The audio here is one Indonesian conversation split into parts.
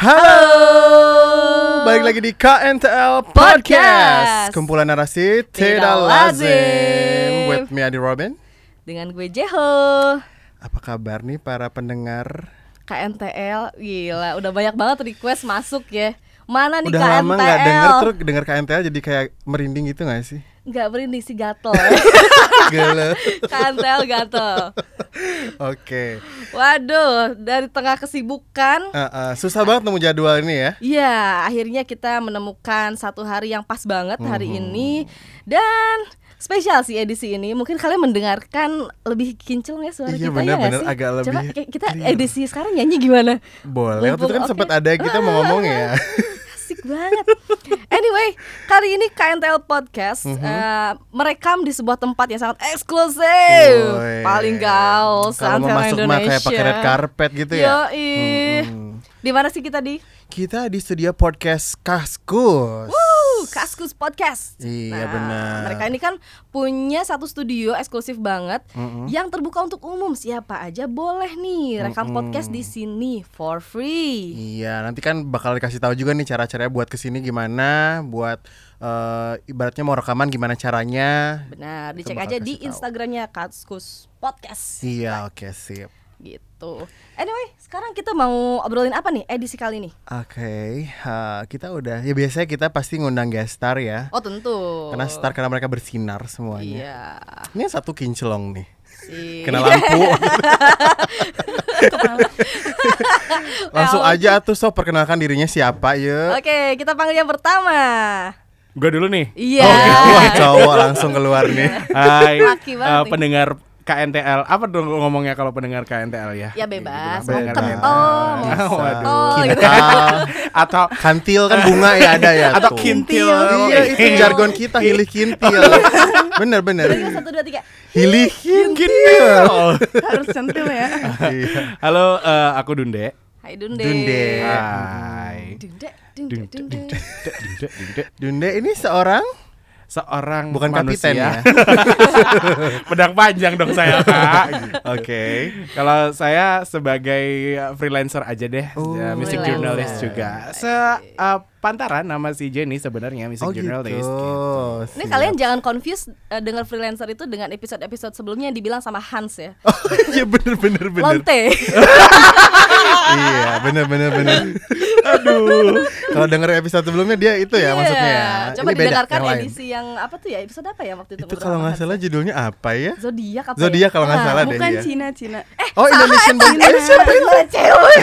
Halo. Balik lagi di KNTL Podcast, Podcast. kumpulan narasi tidak Tidak lazim. lazim. With me Adi Robin. Dengan gue Jeho Apa kabar nih para pendengar? KNTL Gila udah banyak banget request masuk ya Mana nih Udah KNTL lama nggak denger terus denger KNTL jadi kayak merinding gitu gak sih? Nggak berinding sih gatel Gila. KNTL gatel Oke. Waduh dari tengah kesibukan Uh, uh, susah banget nemu jadwal ini ya. Ya akhirnya kita menemukan satu hari yang pas banget hari Mhm. ini Dan spesial sih edisi ini Mungkin kalian mendengarkan lebih kinclong ya suara Iya, kita ya benar-benar nggak sih? agak Coba lebih ki- kita clear. edisi sekarang nyanyi gimana? Boleh. Waktu itu kan Mumpung, sempat ada kita mau ngomong ya. Asik banget. Anyway, kali ini KNTL Podcast Mhm. eh, merekam di sebuah tempat yang sangat eksklusif, Woi. paling gaul Kalau mau masuk mah kayak pakai red carpet gitu ya. Yoi. Mm-mm. Di mana sih kita di? Kita di studio podcast Kaskus. Uh, Kaskus Podcast. Iya, Nah, benar. Mereka ini kan punya satu studio eksklusif banget Mm-mm. yang terbuka untuk umum. Siapa aja boleh nih rekam Mm-mm. podcast di sini for free. Iya, nanti kan bakal dikasih tahu juga nih cara-caranya buat ke sini gimana, buat eh, ibaratnya mau rekaman gimana caranya. Benar, dicek aja di. Instagramnya Kaskus Podcast. Iya, oke sip. Gitu. Anyway, sekarang kita mau obrolin apa nih edisi kali ini? Oke, eh, kita udah ya biasanya kita pasti ngundang guest star ya. Oh tentu. Karena star karena mereka bersinar semuanya. Iya. Ini yang satu kinclong nih. Si. Kena lampu. Langsung aja tuh so perkenalkan dirinya siapa ya. Oke, kita panggil yang pertama. Gue dulu nih. Iya. Oke, wah cowok langsung keluar nih. Hai, nih. pendengar KNTL. Apa dong ngomongnya kalau pendengar KNTL ya? Ya bebas. Bebas. Mau kental, mau Bisa. sotol gitu. Atau kantil kan bunga ya ada ya. atau tuh. kintil. Iya itu jargon kita hilih kintil. Bener bener. Lima, Satu dua tiga. Hilih kintil. harus centil ya Iya. Halo, eh, aku Dunde. Hai Dunde. Dunde. Hai. Dunde. Dunde. Dunde, Dunde. Dunde, Dunde, Dunde. Dunde ini seorang Seorang bukan kapiten ya. manusia. Pedang panjang dong saya, Kak. Oke. Kalau saya sebagai freelancer aja deh, Oh, ya, music freelancer. journalist juga. Se eh, pantaran nama si Jenny sebenarnya music Oh gitu. journalist. gitu. Ini Siap. kalian jangan confuse eh, dengan freelancer itu dengan episode-episode sebelumnya yang dibilang sama Hans ya. Oh iya bener bener bener. Lonte. iya bener bener bener. Aduh. Kalau denger episode sebelumnya dia itu ya Iya. maksudnya. ya. Coba Ini beda, didengarkan yang lain. edisi yang apa tuh ya? Episode apa ya waktu itu? Itu kalau nggak salah ya? judulnya apa ya? Zodiak apa Zodiak ya? kalau nggak Ah, salah deh bukan iya. Cina Cina Oh Indonesian Indonesia. Gila, cewek.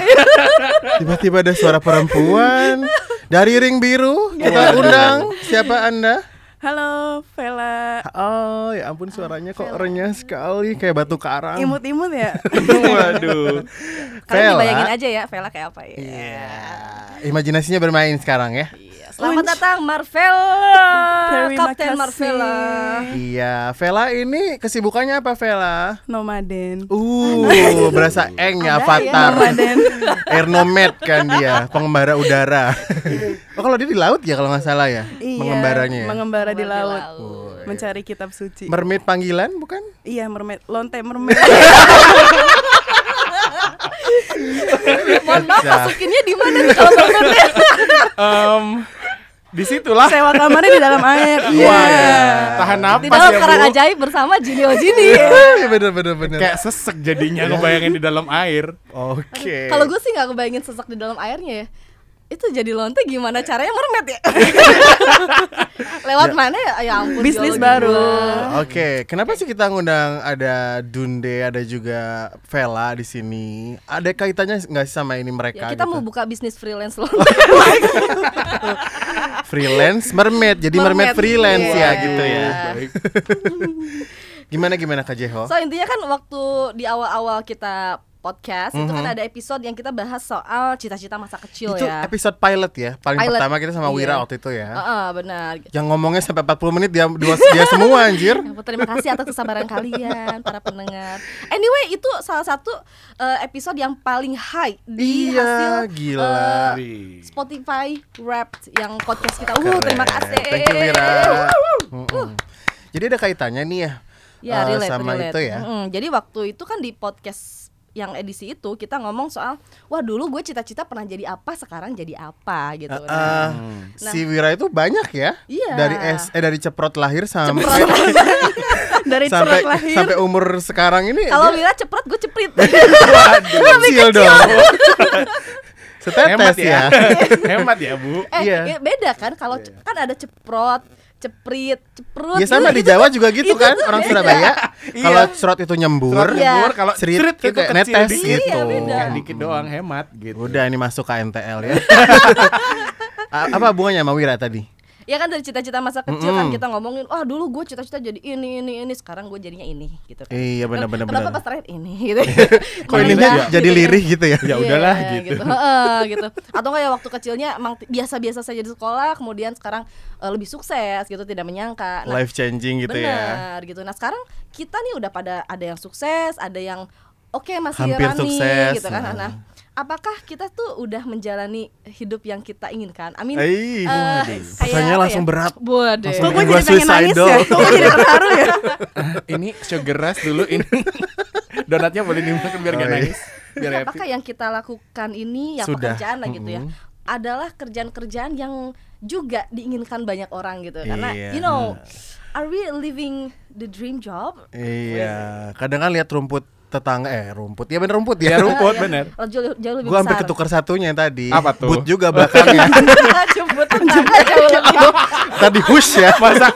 Tiba-tiba ada suara perempuan dari ring biru. Kita undang siapa anda? halo Vela Oh ya ampun suaranya kok renyah sekali kayak batu karang. imut-imut ya Waduh. Kalian Vela. dibayangin aja ya, Vela kayak apa ya. Iya. Imajinasinya bermain sekarang ya. Iya. Selamat Unch. datang Kapten kasih. Marvella. Iya, Vela ini kesibukannya apa Vela? nomaden Uh, berasa eng ya Ada Avatar. nomaden Airnomad kan dia, pengembara udara. oh kalau dia di laut ya kalau nggak salah ya, iya mengembaranya. ya? mengembara di Mengembara di laut laut. mencari kitab suci Mermaid panggilan bukan? iya mermaid lonte mermaid Mohon maaf masukinnya di mana nih kalau berikutnya? Em, di situlah sewa kamarnya di dalam air iya Wah, ya. tahan napas Di dalam ya, karang Bu. ajaib bersama Jinio Jini. Iya bener bener bener. Kayak sesek jadinya ngebayangin di dalam air. Oke. Kalau gue sih nggak kebayangin sesak di dalam airnya ya. Itu jadi lonte gimana caranya mermet ya? Lewat mana ya? Ya ampun. Bisnis baru. Oke, kenapa sih kita ngundang ada Dunde, ada juga Vela di sini? Ada kaitannya nggak sih sama ini mereka? Ya kita gitu? mau buka bisnis freelance lonte. freelance mermaid, jadi mermaid, Mermaid, freelance iya. ya gitu ya. Baik. Gimana gimana Kak Jeho? So intinya kan waktu di awal-awal kita podcast itu kan Mhm. ada episode yang kita bahas soal cita-cita masa kecil itu ya. episode pilot ya, paling Pilot. pertama kita sama Wira Iya. waktu itu ya. Heeh, benar. Yang ngomongnya sampai 40 menit dia dua dia semua anjir. Ya Terima kasih atas kesabaran kalian para pendengar. Anyway, itu salah satu eh, episode yang paling high di Iya, hasil gila. eh, Wih. Spotify Wrapped yang podcast kita. Uh, terima kasih. Thank you Wira. Mm-mm. Jadi ada kaitannya nih ya. Ya, relate, sama relate. itu ya. Mm-mm. Jadi waktu itu kan di podcast yang edisi itu kita ngomong soal wah dulu gue cita-cita pernah jadi apa sekarang jadi apa gitu Eh, Nah, eh, si Wira itu banyak ya Iya. dari S eh dari ceprot lahir sampai Dari sampai cerot lahir. sampai umur sekarang ini kalau dia Wira ceprot gue ceprit kecil dong Hemat setetes ya. ya Hemat ya, Bu. eh Iya. ya beda kan kalau c- kan ada ceprot ceprit ceprut Ya sama gitu, di Jawa juga gitu itu kan orang. Surabaya Iya. kalau serot itu nyembur Iya. nyebur kalau Serit cerit itu kecil netes dikit. gitu. Iya, beda. Dikit doang hemat gitu. Udah ini masuk ke NTL ya. Apa hubungannya sama Wira tadi? Ya kan dari cita-cita masa kecil kan Mm-mm. kita ngomongin wah dulu gue cita-cita jadi ini ini ini sekarang gue jadinya ini gitu kan Iya benar benar kenapa pas terakhir ini gitu Kok ini Beda, jadi gitu lirih gitu ya? Ya udahlah gitu. Heeh, gitu. Atau kayak waktu kecilnya emang biasa-biasa saja di sekolah, kemudian sekarang eh, lebih sukses gitu, tidak menyangka. Nah, Life changing gitu ya. benar gitu. Nah, sekarang kita nih udah pada ada yang sukses, ada yang oke masih Hampir running sukses, gitu kan. nah. Nah, apakah kita tuh udah menjalani hidup yang kita inginkan? Amin. Eh, apa pertanyaannya langsung berat. Waduh. Kok gue jadi pengen nangis ya? Kok gue jadi terharu ya? ini sugar rush dulu ini. Donatnya boleh dimakan biar Oh, iya. nangis. Biar happy. apakah yang kita lakukan ini yang Sudah. pekerjaan lah gitu ya adalah kerjaan-kerjaan yang juga diinginkan banyak orang gitu karena Iya. you know are we living the dream job Iya, kadang kan lihat rumput tetangga eh rumput. Ya bener rumput ya. Ya rumput bener. Oh, jauh, jauh lebih Gua hampir ketukar satunya yang tadi. Apa tuh? Boot juga belakangnya. jemput tetangga jauh lebih tadi hush ya. Masa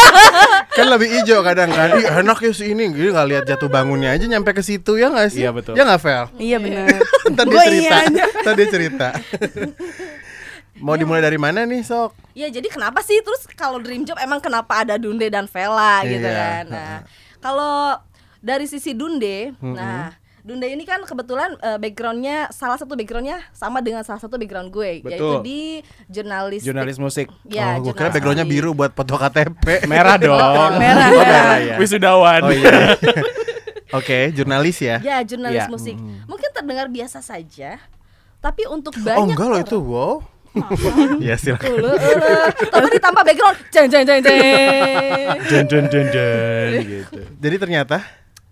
kan lebih hijau kadang kan. Ih, enak ya si ini. Gini nggak lihat jatuh bangunnya aja nyampe ke situ ya nggak sih? Iya, betul. Ya nggak Vel? Iya benar. tadi cerita. iya tadi cerita. Mau dimulai dari mana nih, Sok? ya jadi kenapa sih terus kalau dream job emang kenapa ada Dunde dan Vela gitu Iya, kan nah kalau dari sisi Dunde nah Dunde ini kan kebetulan eh, backgroundnya salah satu backgroundnya sama dengan salah satu background gue yaitu Betul. di jurnalis Jurnalis musik. ya oh, gua kira jurnalis backgroundnya musik. biru buat foto KTP. Merah dong. Merah, Oh, merah. ya. Wisudawan. Oh iya. Oke, jurnalis ya. Ya, jurnalis Iya. musik. Mungkin terdengar biasa saja, tapi untuk Oh banyak enggak loh itu, wow. ya silakan. Ulu, ulu. Tapi ditambah background, jeng jeng jeng jeng. Jen jen jen jen gitu. Jadi ternyata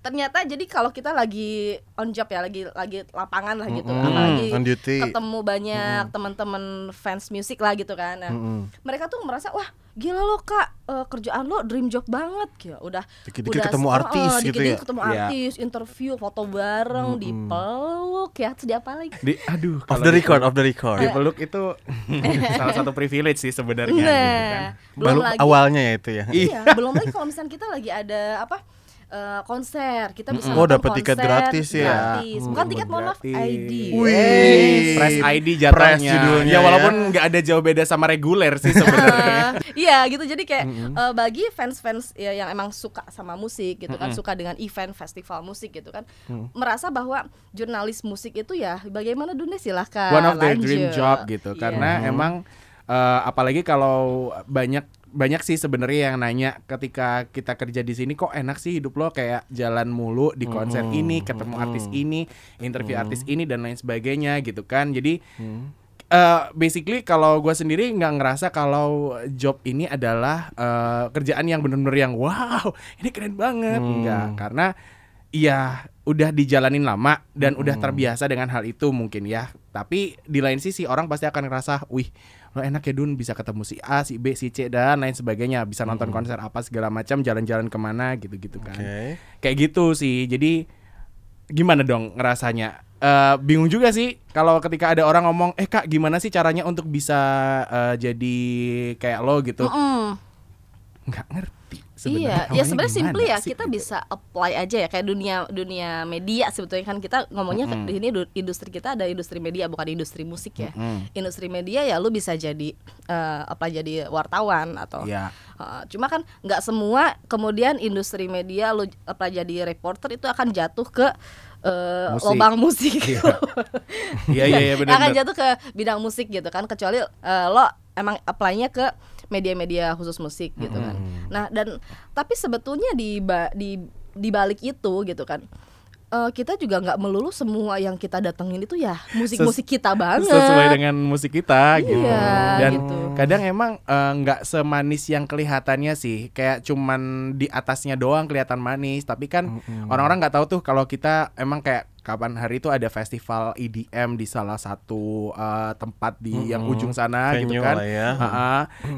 Ternyata jadi kalau kita lagi on job ya, lagi lagi lapangan lah gitu, Mm-mm, apalagi on duty. ketemu banyak teman-teman fans musik lah gitu kan. Nah, Mm-mm. mereka tuh merasa wah gila lo kak eh, kerjaan lo dream job banget gitu udah Dikit-dikit udah ketemu artis eh, gitu dikit-dikit ya? ketemu Iya. artis interview foto bareng dipeluk ya terus apa lagi Di aduh off kalau the di- record, off the record. Dipeluk itu salah satu privilege sih sebenarnya gitu kan. nah belum Baru lagi awalnya ya itu ya. iya belum lagi kalau misalnya kita lagi ada apa eh, konser kita bisa Oh, dapat tiket gratis ya. gratis. bukan Hmm, tiket mohon maaf gratis. ID Wih. Press ID Press jatuhnya. judulnya ya ya. walaupun nggak ada jauh beda sama reguler sih sebenarnya. Iya gitu jadi kayak eh, bagi fans-fans ya, yang emang suka sama musik gitu kan suka dengan event festival musik gitu kan merasa bahwa jurnalis musik itu ya bagaimana dunia silahkan One of their dream lanjut. job gitu Iya. karena emang eh, apalagi kalau banyak banyak sih sebenarnya yang nanya ketika kita kerja di sini kok enak sih hidup lo? Kayak jalan mulu di konser ini ketemu artis ini interview artis ini dan lain sebagainya gitu kan. Jadi eh, basically kalau gue sendiri nggak ngerasa kalau job ini adalah eh, kerjaan yang bener-bener yang wow ini keren banget. Enggak karena Iya, udah dijalanin lama dan udah terbiasa dengan hal itu mungkin ya. Tapi di lain sisi orang pasti akan ngerasa, wih, lo enak ya Dun bisa ketemu si A, si B, si C dan lain sebagainya, bisa nonton konser apa segala macam, jalan-jalan ke mana gitu-gitu kan. Oke. Kayak gitu sih. Jadi gimana dong ngerasanya? Eh, bingung juga sih kalau ketika ada orang ngomong, eh kak gimana sih caranya untuk bisa eh, jadi kayak lo gitu? Mm. Nggak ngerti. Iya, sebenarnya ya awalnya sebenarnya simply ya sih, kita gitu. bisa apply aja ya kayak dunia dunia media sebetulnya kan kita ngomongnya ke- di sini du- industri kita ada industri media bukan industri musik ya. Industri media ya lu bisa jadi eh, apa jadi wartawan atau Iya. Uh, cuma kan nggak semua kemudian industri media lu apa jadi reporter itu akan jatuh ke uh, Musik. lubang musik. Iya iya iya benar. akan jatuh ke bidang musik gitu kan kecuali uh, lo emang apply-nya ke media-media khusus musik gitu kan. Nah, dan tapi sebetulnya di ba- di di balik itu gitu kan. eh, kita juga nggak melulu semua yang kita datengin itu ya musik-musik kita banget. sesuai dengan musik kita gitu Iya, dan gitu. kadang emang eh, nggak semanis yang kelihatannya sih kayak cuman di atasnya doang kelihatan manis tapi kan orang-orang nggak tahu tuh kalau kita emang kayak kapan hari itu ada festival EDM di salah satu uh, tempat di yang ujung sana gitu Venue kan. ya.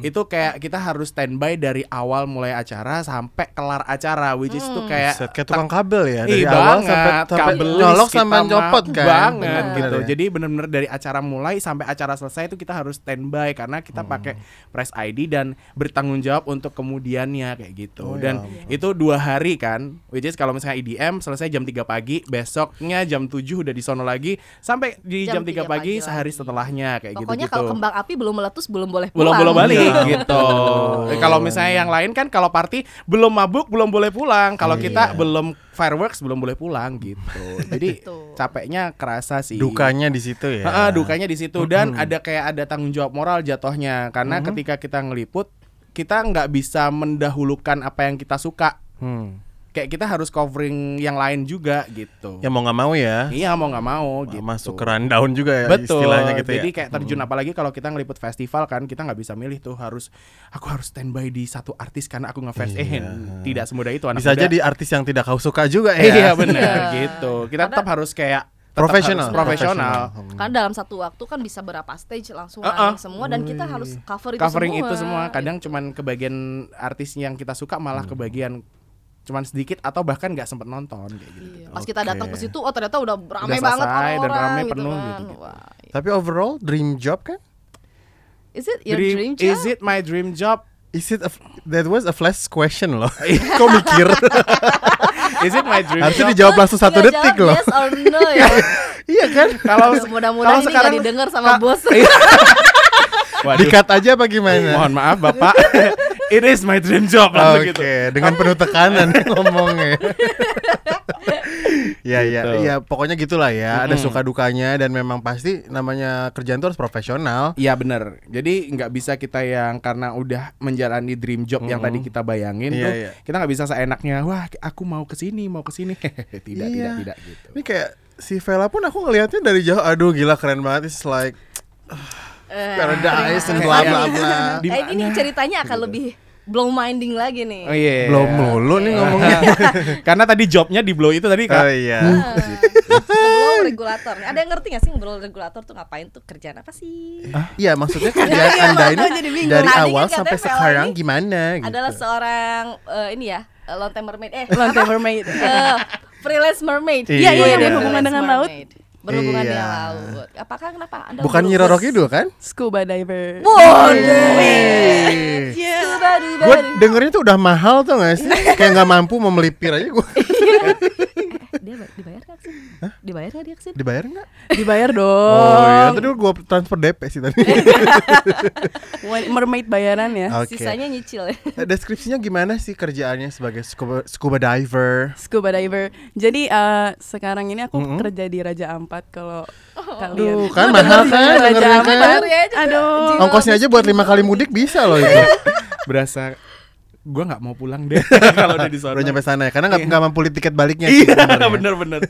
Itu kayak kita harus standby dari awal mulai acara sampai kelar acara which is tuh kayak Set kayak tukang kabel ya dari Ih, awal banget. sampai, sampai Kabelis nyolok mah nyopot kan. banget Bener, gitu ya. jadi bener-bener dari acara mulai sampai acara selesai itu kita harus standby karena kita pakai press ID dan bertanggung jawab untuk kemudiannya kayak gitu Oh, dan ya itu dua hari kan which is kalau misalnya IDM selesai jam 3 pagi besoknya jam 7 udah di sono lagi sampai di Jam jam, 3 3 pagi, pagi sehari lagi. setelahnya kayak gitu Pokoknya gitu kalau kembang api belum meletus belum boleh pulang. belum belum balik Iya. gitu. Eh, Kalau misalnya yang lain kan kalau party belum mabuk belum boleh pulang. Kalau kita Iya. belum fireworks belum boleh pulang gitu. Jadi capeknya kerasa sih. Dukanya di situ ya. Heeh, dukanya di situ dan ada kayak ada tanggung jawab moral jatuhnya karena Mm-hmm. ketika kita ngeliput kita nggak bisa mendahulukan apa yang kita suka. Hmm. Kayak kita harus covering yang lain juga gitu. Ya mau nggak mau ya. Iya mau nggak mau gitu. Masuk ke rundown juga ya Betul. istilahnya gitu Jadi ya. kayak terjun apalagi kalau kita ngeliput festival kan kita nggak bisa milih tuh harus aku harus standby di satu artis karena aku ngefans. Eh tidak semudah itu anak Bisa muda. jadi artis yang tidak kau suka juga ya. Iya benar Iya. gitu. Kita tetap harus kayak Profesional. profesional. Hmm. Karena dalam satu waktu kan bisa berapa stage langsung Uh-uh. running semua dan kita harus cover itu Covering semua. itu semua kadang Gitu. cuman kebagian artis yang kita suka malah Hmm. kebagian cuman sedikit atau bahkan nggak sempet nonton kayak gitu. Iya. Pas kita datang ke situ, oh ternyata udah ramai banget selesai dan orang-orang ramai gitu penuh kan. gitu-gitu. Wah, iya. Tapi overall dream job kan? Is it your Dream- dream, job? is it my dream job? Is it a, that was a flash question loh. Kau mikir? Is it my dream Harusnya job? dijawab langsung satu Tinggal detik jawab loh. Yes or no ya. iya kan? Kalau Mudah-mudahan kalau ini sekarang- gak didengar sama bos. Waduh. Dikat aja apa gimana? Mohon maaf Bapak. It is my dream job langsung Oke, gitu. dengan penuh tekanan ngomongnya. ya ya Gitu. ya pokoknya gitulah ya. Ada Mm-mm. suka dukanya dan memang pasti namanya kerjaan itu harus profesional. Iya bener Jadi nggak bisa kita yang karena udah menjalani dream job yang tadi kita bayangin Iya, tuh iya. kita nggak bisa seenaknya wah aku mau ke sini mau ke sini tidak Iya. tidak tidak gitu. Ini kayak si Vela pun aku ngelihatnya dari jauh aduh gila keren banget it's like Eh, paradise and bla bla bla. Eh, ini ceritanya akan lebih blow minding lagi nih. Oh iya. Belum mulu nih ngomongnya. karena tadi jobnya di blow itu tadi Oh kak. iya. Blow regulator. Ada yang ngerti gak sih blow regulator tuh ngapain tuh kerjaan apa sih? Iya maksudnya kerjaan Iya, Anda makanya ini dari kan awal katanya sampai sekarang gimana gitu. Adalah seorang eh, ini ya, lonte mermaid. Eh, Lonte mermaid. eh, freelance mermaid. Iya, iya, iya, berhubungan dengan laut. mermaid. Berhubungan Iya. dengan laut. Apakah kenapa Anda Bukan Nyi Roro Kidul kan? Scuba diver. Iya. Scuba duba Gue dengernya tuh udah mahal tuh gak sih? Kayak nggak mampu mau melipir aja gue. Dia ba- dibayar gak sih? Dibayar gak dia ke sini? Dibayar nggak? Dibayar Oh, dong. iya, tadi gue transfer DP sih tadi. Mermaid bayaran ya. Oke. Sisanya nyicil ya. Eh, Deskripsinya gimana sih kerjaannya sebagai scuba, scuba diver? Scuba diver. Jadi eh, sekarang ini aku Mm-mm. kerja di Raja Ampat kalau kalian. Duh, kan mahal kan? Dengerin kan? Aduh. Ongkosnya aja buat lima kali mudik bisa loh itu. Berasa gua nggak mau pulang deh kalau udah di sana. Udah nyampe sana ya, karena nggak nggak mampu beli tiket baliknya. Iya bener-bener.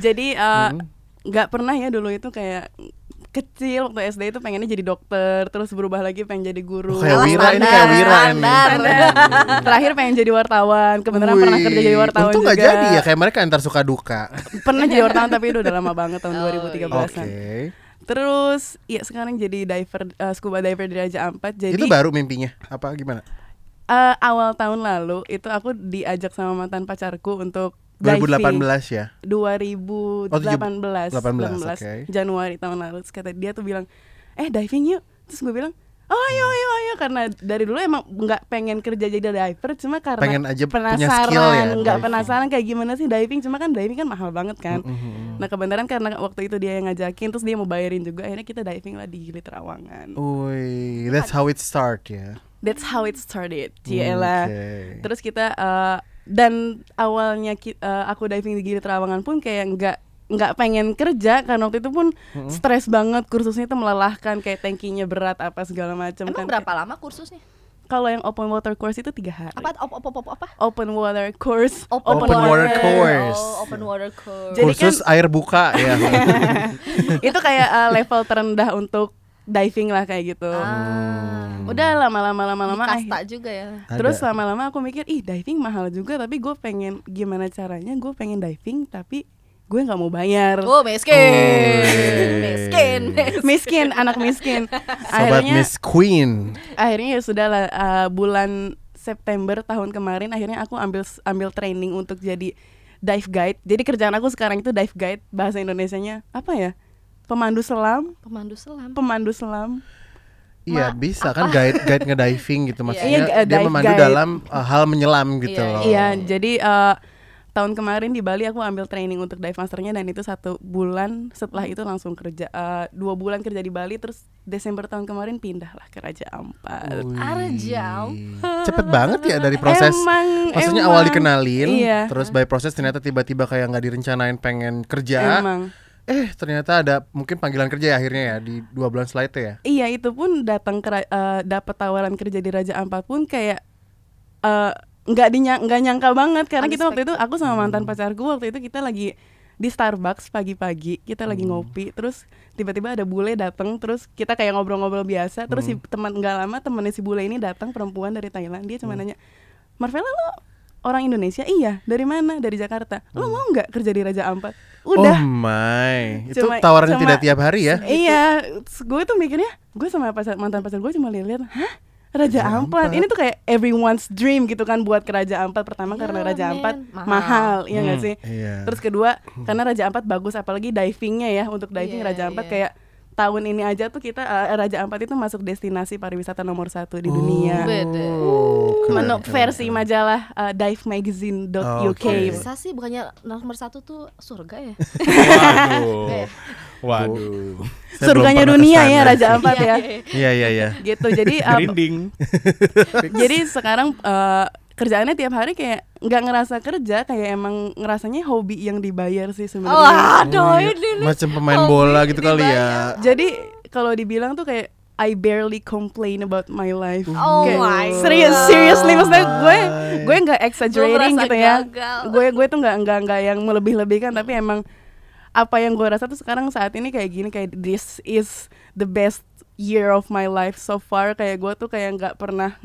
Jadi eh, nggak pernah ya dulu itu kayak kecil waktu SD itu pengennya jadi dokter, terus berubah lagi pengen jadi guru. Oh, kayak Wira ini kayak Wira ini. Terakhir pengen jadi wartawan, kebenaran pernah Wih, kerja jadi wartawan Untung juga. nggak jadi ya, kayak mereka antar suka duka. Pernah jadi wartawan tapi itu udah lama banget tahun Oh, 2013-an. Oke. Terus ya sekarang jadi diver eh, scuba diver di Raja Ampat. Jadi Itu baru mimpinya. Apa gimana? eh, awal tahun lalu itu aku diajak sama mantan pacarku untuk diving. 2018 ya. 2018 Oh, 18, 18, oke. Januari tahun lalu terus kata dia tuh bilang eh diving yuk terus gue bilang oh ayo ayo ayo karena dari dulu emang nggak pengen kerja jadi diver cuma karena Pengen aja penasaran ya, nggak diving. penasaran kayak gimana sih diving cuma kan diving kan mahal banget kan Mm-hmm. nah kebenaran karena waktu itu dia yang ngajakin terus dia mau bayarin juga akhirnya kita diving lah di Gili Terawangan Wih, that's how it start ya. that's how it started Ciela Oke. Terus kita eh, dan awalnya ki- eh, aku diving di Gili Terawangan pun kayak nggak nggak pengen kerja karena waktu itu pun stres banget kursusnya itu melelahkan kayak tankinya berat apa segala macam Emang kan. berapa lama kursusnya? Kalau yang open water course itu tiga hari. Apa op, op, op, op- apa? Open water course. Open water course. Oh, open water course. Jadi Khusus air buka ya. itu kayak eh, level terendah untuk diving lah kayak gitu. ah, Udah lama-lama lama-lama kasta juga ya. Terus lama-lama aku mikir, ih diving mahal juga, tapi gue pengen gimana caranya gue pengen diving tapi gue nggak mau bayar Oh miskin, Oh. miskin, miskin. miskin anak miskin Sobat akhirnya Miss Queen. akhirnya ya sudah lah uh, bulan September tahun kemarin akhirnya aku ambil ambil training untuk jadi dive guide jadi kerjaan aku sekarang itu dive guide bahasa Indonesianya apa ya pemandu selam Pemandu selam. pemandu selam Iya bisa kan guide guide ngediving gitu maksudnya Iya, dia dive memandu guide. dalam uh, hal menyelam gitu Iya, loh. Iya, jadi eh, tahun kemarin di Bali aku ambil training untuk dive masternya dan itu satu bulan setelah itu langsung kerja Eh, dua bulan kerja di Bali terus Desember tahun kemarin pindah lah ke Raja Ampat. Wih. Arjau. Cepet banget ya dari proses Emang, Maksudnya emang. awal dikenalin Iya. Terus by proses ternyata tiba-tiba kayak nggak direncanain pengen kerja Emang. Eh ternyata ada mungkin panggilan kerja ya akhirnya ya Di dua bulan setelah itu ya? Iya itu pun datang ke ra- eh, dapat tawaran kerja di Raja Ampat pun kayak eh, nggak dinya nggak nyangka banget. Karena kita waktu itu aku sama mantan pacarku waktu itu kita lagi di Starbucks pagi-pagi kita lagi ngopi terus tiba-tiba ada bule datang terus kita kayak ngobrol-ngobrol biasa terus si teman nggak lama temennya si bule ini datang perempuan dari Thailand dia cuma nanya Marvella lo orang Indonesia? Iya dari mana? Dari Jakarta. Lo mau nggak kerja di Raja Ampat udah Oh my Itu Cuma- tawarannya cuma- tidak tiap hari ya Iya, gue tuh mikirnya, gue sama pacar mantan pacar gue cuma lihat-lihat, hah? Raja Ampat. Ini tuh kayak everyone's dream gitu kan buat ke Raja Ampat. Pertama Ya, karena Raja men. Ampat Mahal. mahal, iya nggak Hmm, sih? iya. Terus kedua, karena Raja Ampat bagus apalagi divingnya ya. Untuk diving Iya, Raja Ampat iya. kayak tahun ini aja tuh kita eh, Raja Ampat itu masuk destinasi pariwisata nomor satu di dunia. Beda. Oh, Menurut versi keren. majalah uh, divemagazine.uk. Oh, oke. Bisa sih bukannya nomor satu tuh surga ya? Waduh. Waduh. Saya Surganya dunia ke sana ya Raja. Ampat ya. Iya iya iya Gitu. Jadi uh, jadi sekarang eh, kerjaannya tiap hari kayak nggak ngerasa kerja kayak emang ngerasanya hobi yang dibayar sih sebenarnya Waduh ini nih. Macam pemain Hobi bola gitu kali ya jadi kalau dibilang tuh kayak I barely complain about my life. Oh Kayak, my serious, God. seriously maksudnya gue gue nggak exaggerating gitu ya. gagal. Gue gue tuh nggak nggak nggak yang melebih-lebihkan tapi emang apa yang gue rasa tuh sekarang saat ini kayak gini kayak this is the best year of my life so far kayak gue tuh kayak nggak pernah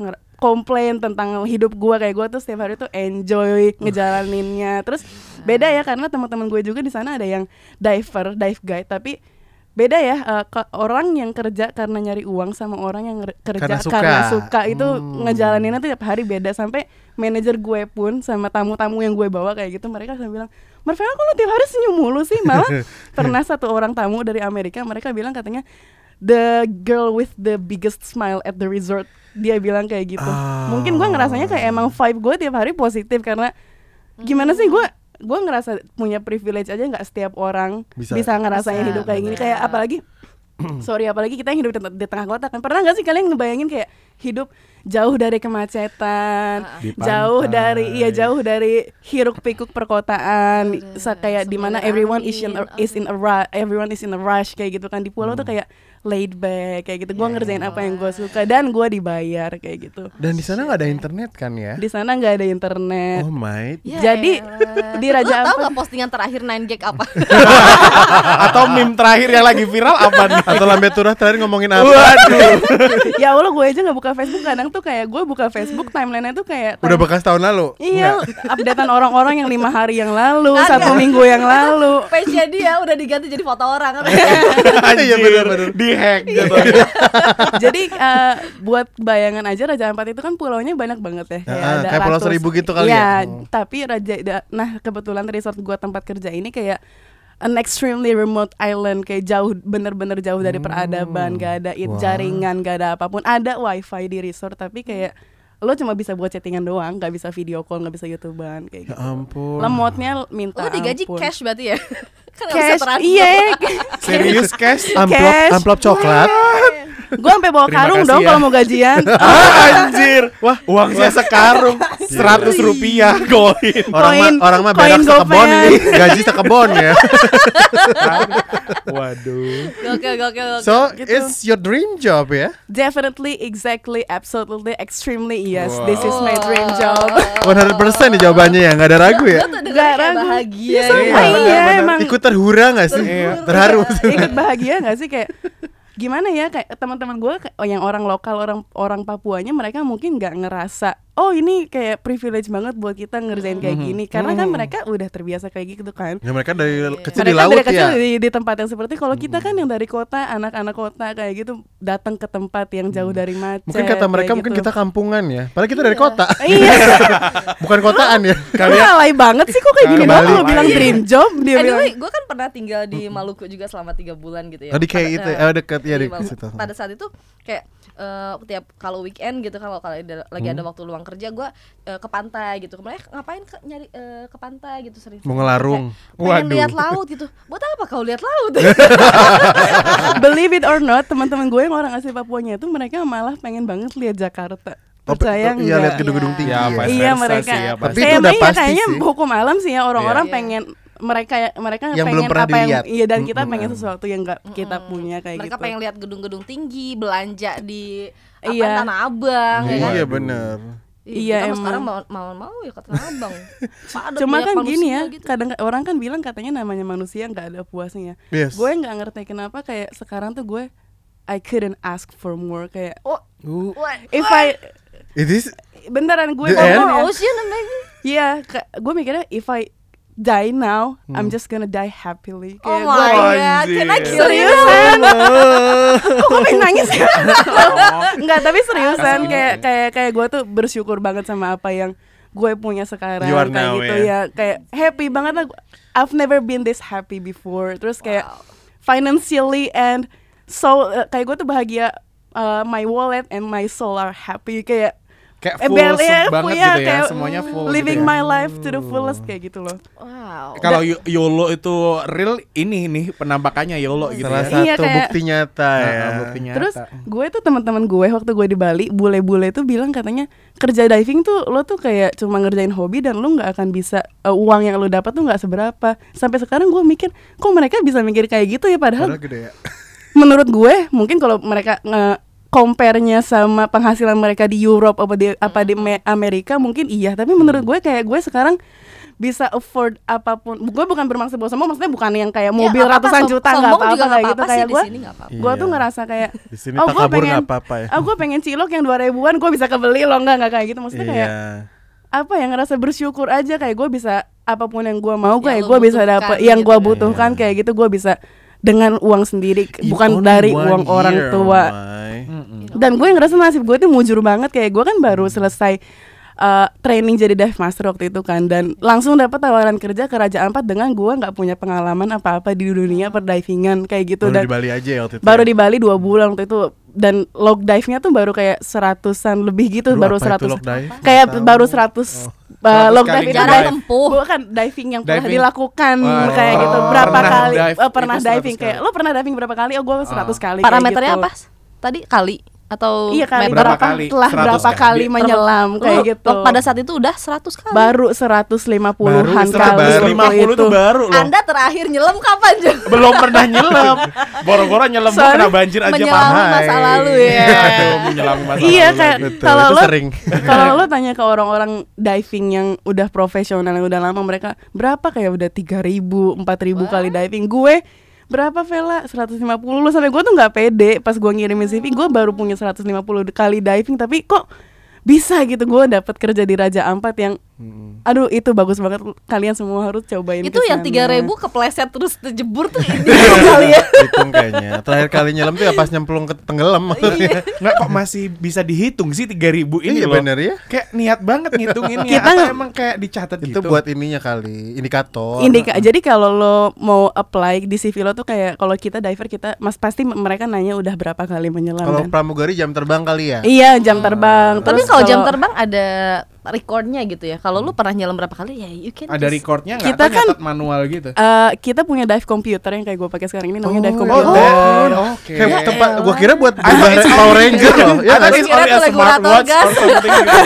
komplain tentang hidup gue kayak gue tuh setiap hari tuh enjoy ngejalaninnya. Terus beda ya karena teman-teman gue juga di sana ada yang diver dive guide. Tapi beda ya eh, ke- orang yang kerja karena nyari uang sama orang yang kerja Karena karena suka. suka, itu Hmm. ngejalaninnya tuh tiap hari beda. Sampai manajer gue pun sama tamu-tamu yang gue bawa kayak gitu mereka selalu bilang Marvella kok lu tiap hari senyum mulu sih? Malah pernah satu orang tamu dari Amerika mereka bilang katanya the girl with the biggest smile at the resort dia bilang kayak gitu. Ah. mungkin gue ngerasanya kayak emang vibe gue tiap hari positif karena gimana sih gue gue ngerasa punya privilege aja nggak setiap orang Bisa. bisa, ngerasain Bisa, hidup kayak gini. Kayak apalagi sorry apalagi kita yang hidup di, teng- di tengah kota kan. Pernah nggak sih kalian ngebayangin kayak hidup jauh dari kemacetan Di jauh pantai. dari iya jauh dari hiruk pikuk perkotaan kayak di mana everyone is in a, is in a rush everyone is in a rush kayak gitu kan. Di pulau tuh kayak laid back kayak gitu. Gue ngerjain apa yang gue suka dan gue dibayar kayak gitu. Dan di sana nggak ada internet kan ya? Di sana nggak ada internet. Oh my. Ya Jadi, di Raja Lu tahu Ampat- nggak postingan terakhir 9 gag apa? Atau meme terakhir yang lagi viral apa nih? Atau lambe turah terakhir ngomongin apa? Waduh. ya allah gue aja nggak buka Facebook. Kadang tuh kayak gue buka Facebook timelinenya tuh kayak Udah bekas tahun lalu? Iya, updatean orang-orang yang lima hari yang lalu, Kagak. satu minggu yang lalu. Page-nya dia udah diganti jadi foto orang. Kan? Iya benar-benar Di hack gitu. Jadi eh, buat bayangan aja Raja Ampat itu kan pulaunya banyak banget ya. Ah, kayak Pulau Seribu gitu kali Iya, ya? Oh. tapi Raja nah kebetulan resort gua tempat kerja ini kayak an extremely remote island kayak jauh bener-bener jauh dari peradaban, gak ada it Hmm. Wah. jaringan, gak ada apa pun. Ada wifi di resort tapi kayak lo cuma bisa buat chattingan doang, gak bisa video call, gak bisa youtuber kayak Ya gitu. ampun Lemotnya minta Lu digaji ampun. cash berarti ya? kan cash iya Serius cash? Amplop, amplop coklat gue sampai bawa Terima karung kasih dong ya. kalau mau gajian Ah, anjir. Wah, uang saya sekarung 100 rupiah koin. Orang mah orang mah berak sekebon ini Gaji sekebon ya Waduh. Gokil, gokil, gokil. So Gitu. it's your dream job ya definitely exactly absolutely extremely yes Wow. this is my dream job 100% nih jawabannya ya nggak ada ragu ya Nggak ragu. bahagia Ya, gitu. sama, iya, emang. Ikut terhura gak sih? Terharu ikut bahagia gak sih? Kayak gimana ya? Kayak teman-teman gue oh, yang orang lokal orang orang Papuanya mereka mungkin nggak ngerasa oh ini kayak privilege banget buat kita ngerjain kayak Mhm. gini karena kan mereka udah terbiasa kayak gitu kan Ya mereka dari kecil mereka di laut dari kecil ya. di, di tempat yang seperti kalau kita kan yang dari kota anak-anak kota kayak gitu datang ke tempat yang jauh dari macet Mungkin kata mereka mungkin gitu. kita kampungan ya. Padahal kita dari kota. iya Bukan kotaan ya. Kalian alay banget sih kok kayak gini Kembali banget lo bilang lagi. dream job dia bilang Anyway, gue kan pernah tinggal di Maluku juga selama tiga bulan gitu ya. Oh, di kayak itu ya? eh, Oh, deket, ya, di. Pada saat itu kayak eh, tiap kalau weekend gitu kalau kalau ada- lagi Hmm. ada waktu luang kerja gue ke pantai gitu. Mereka ngapain ke, nyari eh, ke pantai gitu sering. Mau ngelarung. Pengen lihat laut gitu. Buat apa kau lihat laut? believe it or not teman-teman gue yang orang asli Papuanya itu mereka malah pengen banget lihat Jakarta Oh, percaya oh, iya, lihat gedung-gedung Iya. tinggi Ya, ya. iya mereka sih ya, Tapi itu Saya udah pasti kayaknya sih. hukum alam sih ya orang-orang Iya. pengen mereka mereka Yang pengen belum pernah apa yang iya dan kita Mm-mm. pengen sesuatu yang nggak kita punya kayak Mereka gitu pengen lihat gedung-gedung tinggi, belanja di apa, Iya. Tanah Abang ya kan. Iya bener. Iya, kita emang. sekarang mau mau mau ya ke Tanah Abang. Padat Cuma kan gini ya, gitu. kadang orang kan bilang katanya namanya manusia nggak ada puasnya. Yes. Gue nggak ngerti kenapa kayak sekarang tuh gue I couldn't ask for more kayak Oh, Uh, what? if I it is beneran gue ngomong ya. More ocean maybe. Iya, gue mikirnya if I die now, I'm just gonna die happily. Oh my god, can I kill you? seriusan. Kok gue pengen nangis ya? Enggak, tapi seriusan kayak kayak kayak gue tuh bersyukur banget sama apa yang gue punya sekarang You are kayak now, gitu ya. ya. Kayak happy banget lah. I've never been this happy before. Terus kayak financially and so uh, kayak gue tuh bahagia uh, my wallet and my soul are happy kayak Kayak eh, full bel- ya, banget full gitu ya, kayak semuanya full living gitu ya. my life to the fullest kayak gitu loh. Wow. Kalau Y- YOLO itu real ini nih penampakannya YOLO gitu salah ya. satu Iya, kayak- bukti nyata Nah, ya. bukti nyata. Terus gue tuh teman-teman gue waktu gue di Bali, bule-bule tuh bilang katanya kerja diving tuh lo tuh kayak cuma ngerjain hobi dan lo nggak akan bisa uh, uang yang lo dapat tuh nggak seberapa. Sampai sekarang gue mikir, kok mereka bisa mikir kayak gitu ya padahal Padahal gede ya. menurut gue mungkin kalau mereka nge compare-nya sama penghasilan mereka di Europe apa di apa di Me- Amerika mungkin iya tapi menurut gue kayak gue sekarang bisa afford apa pun gue bukan bermaksud bahwa sombong maksudnya bukan yang kayak mobil Ya, nggak apa-apa, ratusan som- juta nggak sombong apa-apa kayak gitu kayak gue gue tuh Iya. ngerasa kayak Di sini oh gue pengen nggak apa-apa ya. oh gue pengen cilok yang dua ribuan gue bisa kebeli loh nggak nggak kayak gitu maksudnya kayak Iya. apa ya ngerasa bersyukur aja kayak gue bisa apa pun yang gue mau Yang kayak gue bisa dapet yang gitu gue ya. butuhkan Iya. kayak gitu gue bisa dengan uang sendiri bukan dari uang orang year, tua oh my. dan gue ngerasa nasib gue tuh mujur banget kayak gue kan baru selesai uh, training jadi dive master waktu itu kan dan langsung dapat tawaran kerja ke Raja Ampat dengan gue nggak punya pengalaman apa-apa di dunia perdivingan kayak gitu Baru dan di Bali aja ya waktu itu. baru ya? di Bali dua bulan waktu itu dan log dive-nya tuh baru kayak seratusan lebih gitu Aduh, baru seratus kayak baru seratus uh, 100 log kali dive itu jarak dive- tempuh. bukan diving yang pernah Diving. dilakukan Wah, kayak gitu berapa pernah kali dive, eh, pernah itu 100 diving kayak kali. lo pernah diving berapa kali oh gue seratus kali kayak Parameternya gitu. apa? Tadi kali atau Iya kali meter? Berapa berapa, kali? telah 100 berapa kali? kali menyelam Lu kayak gitu. Pada saat itu udah 100 kali. baru 150-an Baru kali baru waktu 50 itu baru loh. Anda terakhir nyelam kapan, Jo? Belum pernah nyelam. Boro-boro nyelam gua Soalnya kena banjir aja Menyelami paham. masa lalu ya. Aduh, menyelami masa Iya lalu. Betul, kalau lo sering. kalau lo tanya ke orang-orang diving yang udah profesional yang udah lama mereka berapa kayak udah 3000, 4000 kali diving. Gue berapa Vela? 150 sampai gue tuh nggak pede pas gue ngirimin CV gue baru punya 150 kali diving tapi kok bisa gitu? Gue dapat kerja di Raja Ampat yang aduh itu bagus banget kalian semua harus cobain Itu yang ke sana. 3000 kepleset terus terjebur tuh ini kali ya. Hitung kayaknya. Terakhir kali nyelam tuh ya pas nyemplung ke tenggelam maksudnya. Nggak kok masih bisa dihitung sih 3000 ini Iya loh. bener ya. Kayak niat banget ngitunginnya. Kita Atau emang kayak dicatat Itu gitu. buat ininya kali, indikator. Indika, jadi kalau lo mau apply di CV lo tuh kayak kalau kita diver kita mas pasti mereka nanya udah berapa kali menyelam Kalau dan- pramugari jam terbang kali ya. Iya jam terbang. Tapi Terus kalau jam terbang ada recordnya gitu ya. Kalau lu pernah nyelam berapa kali ya you can Ada just- recordnya nggak? Kita kan- manual gitu. eh, kita punya dive computer yang kayak gue pakai sekarang ini namanya dive Oh, computer. dan- oke. Kayak Ya tempat elah. gua kira buat Power Ranger loh. Ya I nggak thought sih? it's only a Kira tuh smartwatch regulator or something gitu.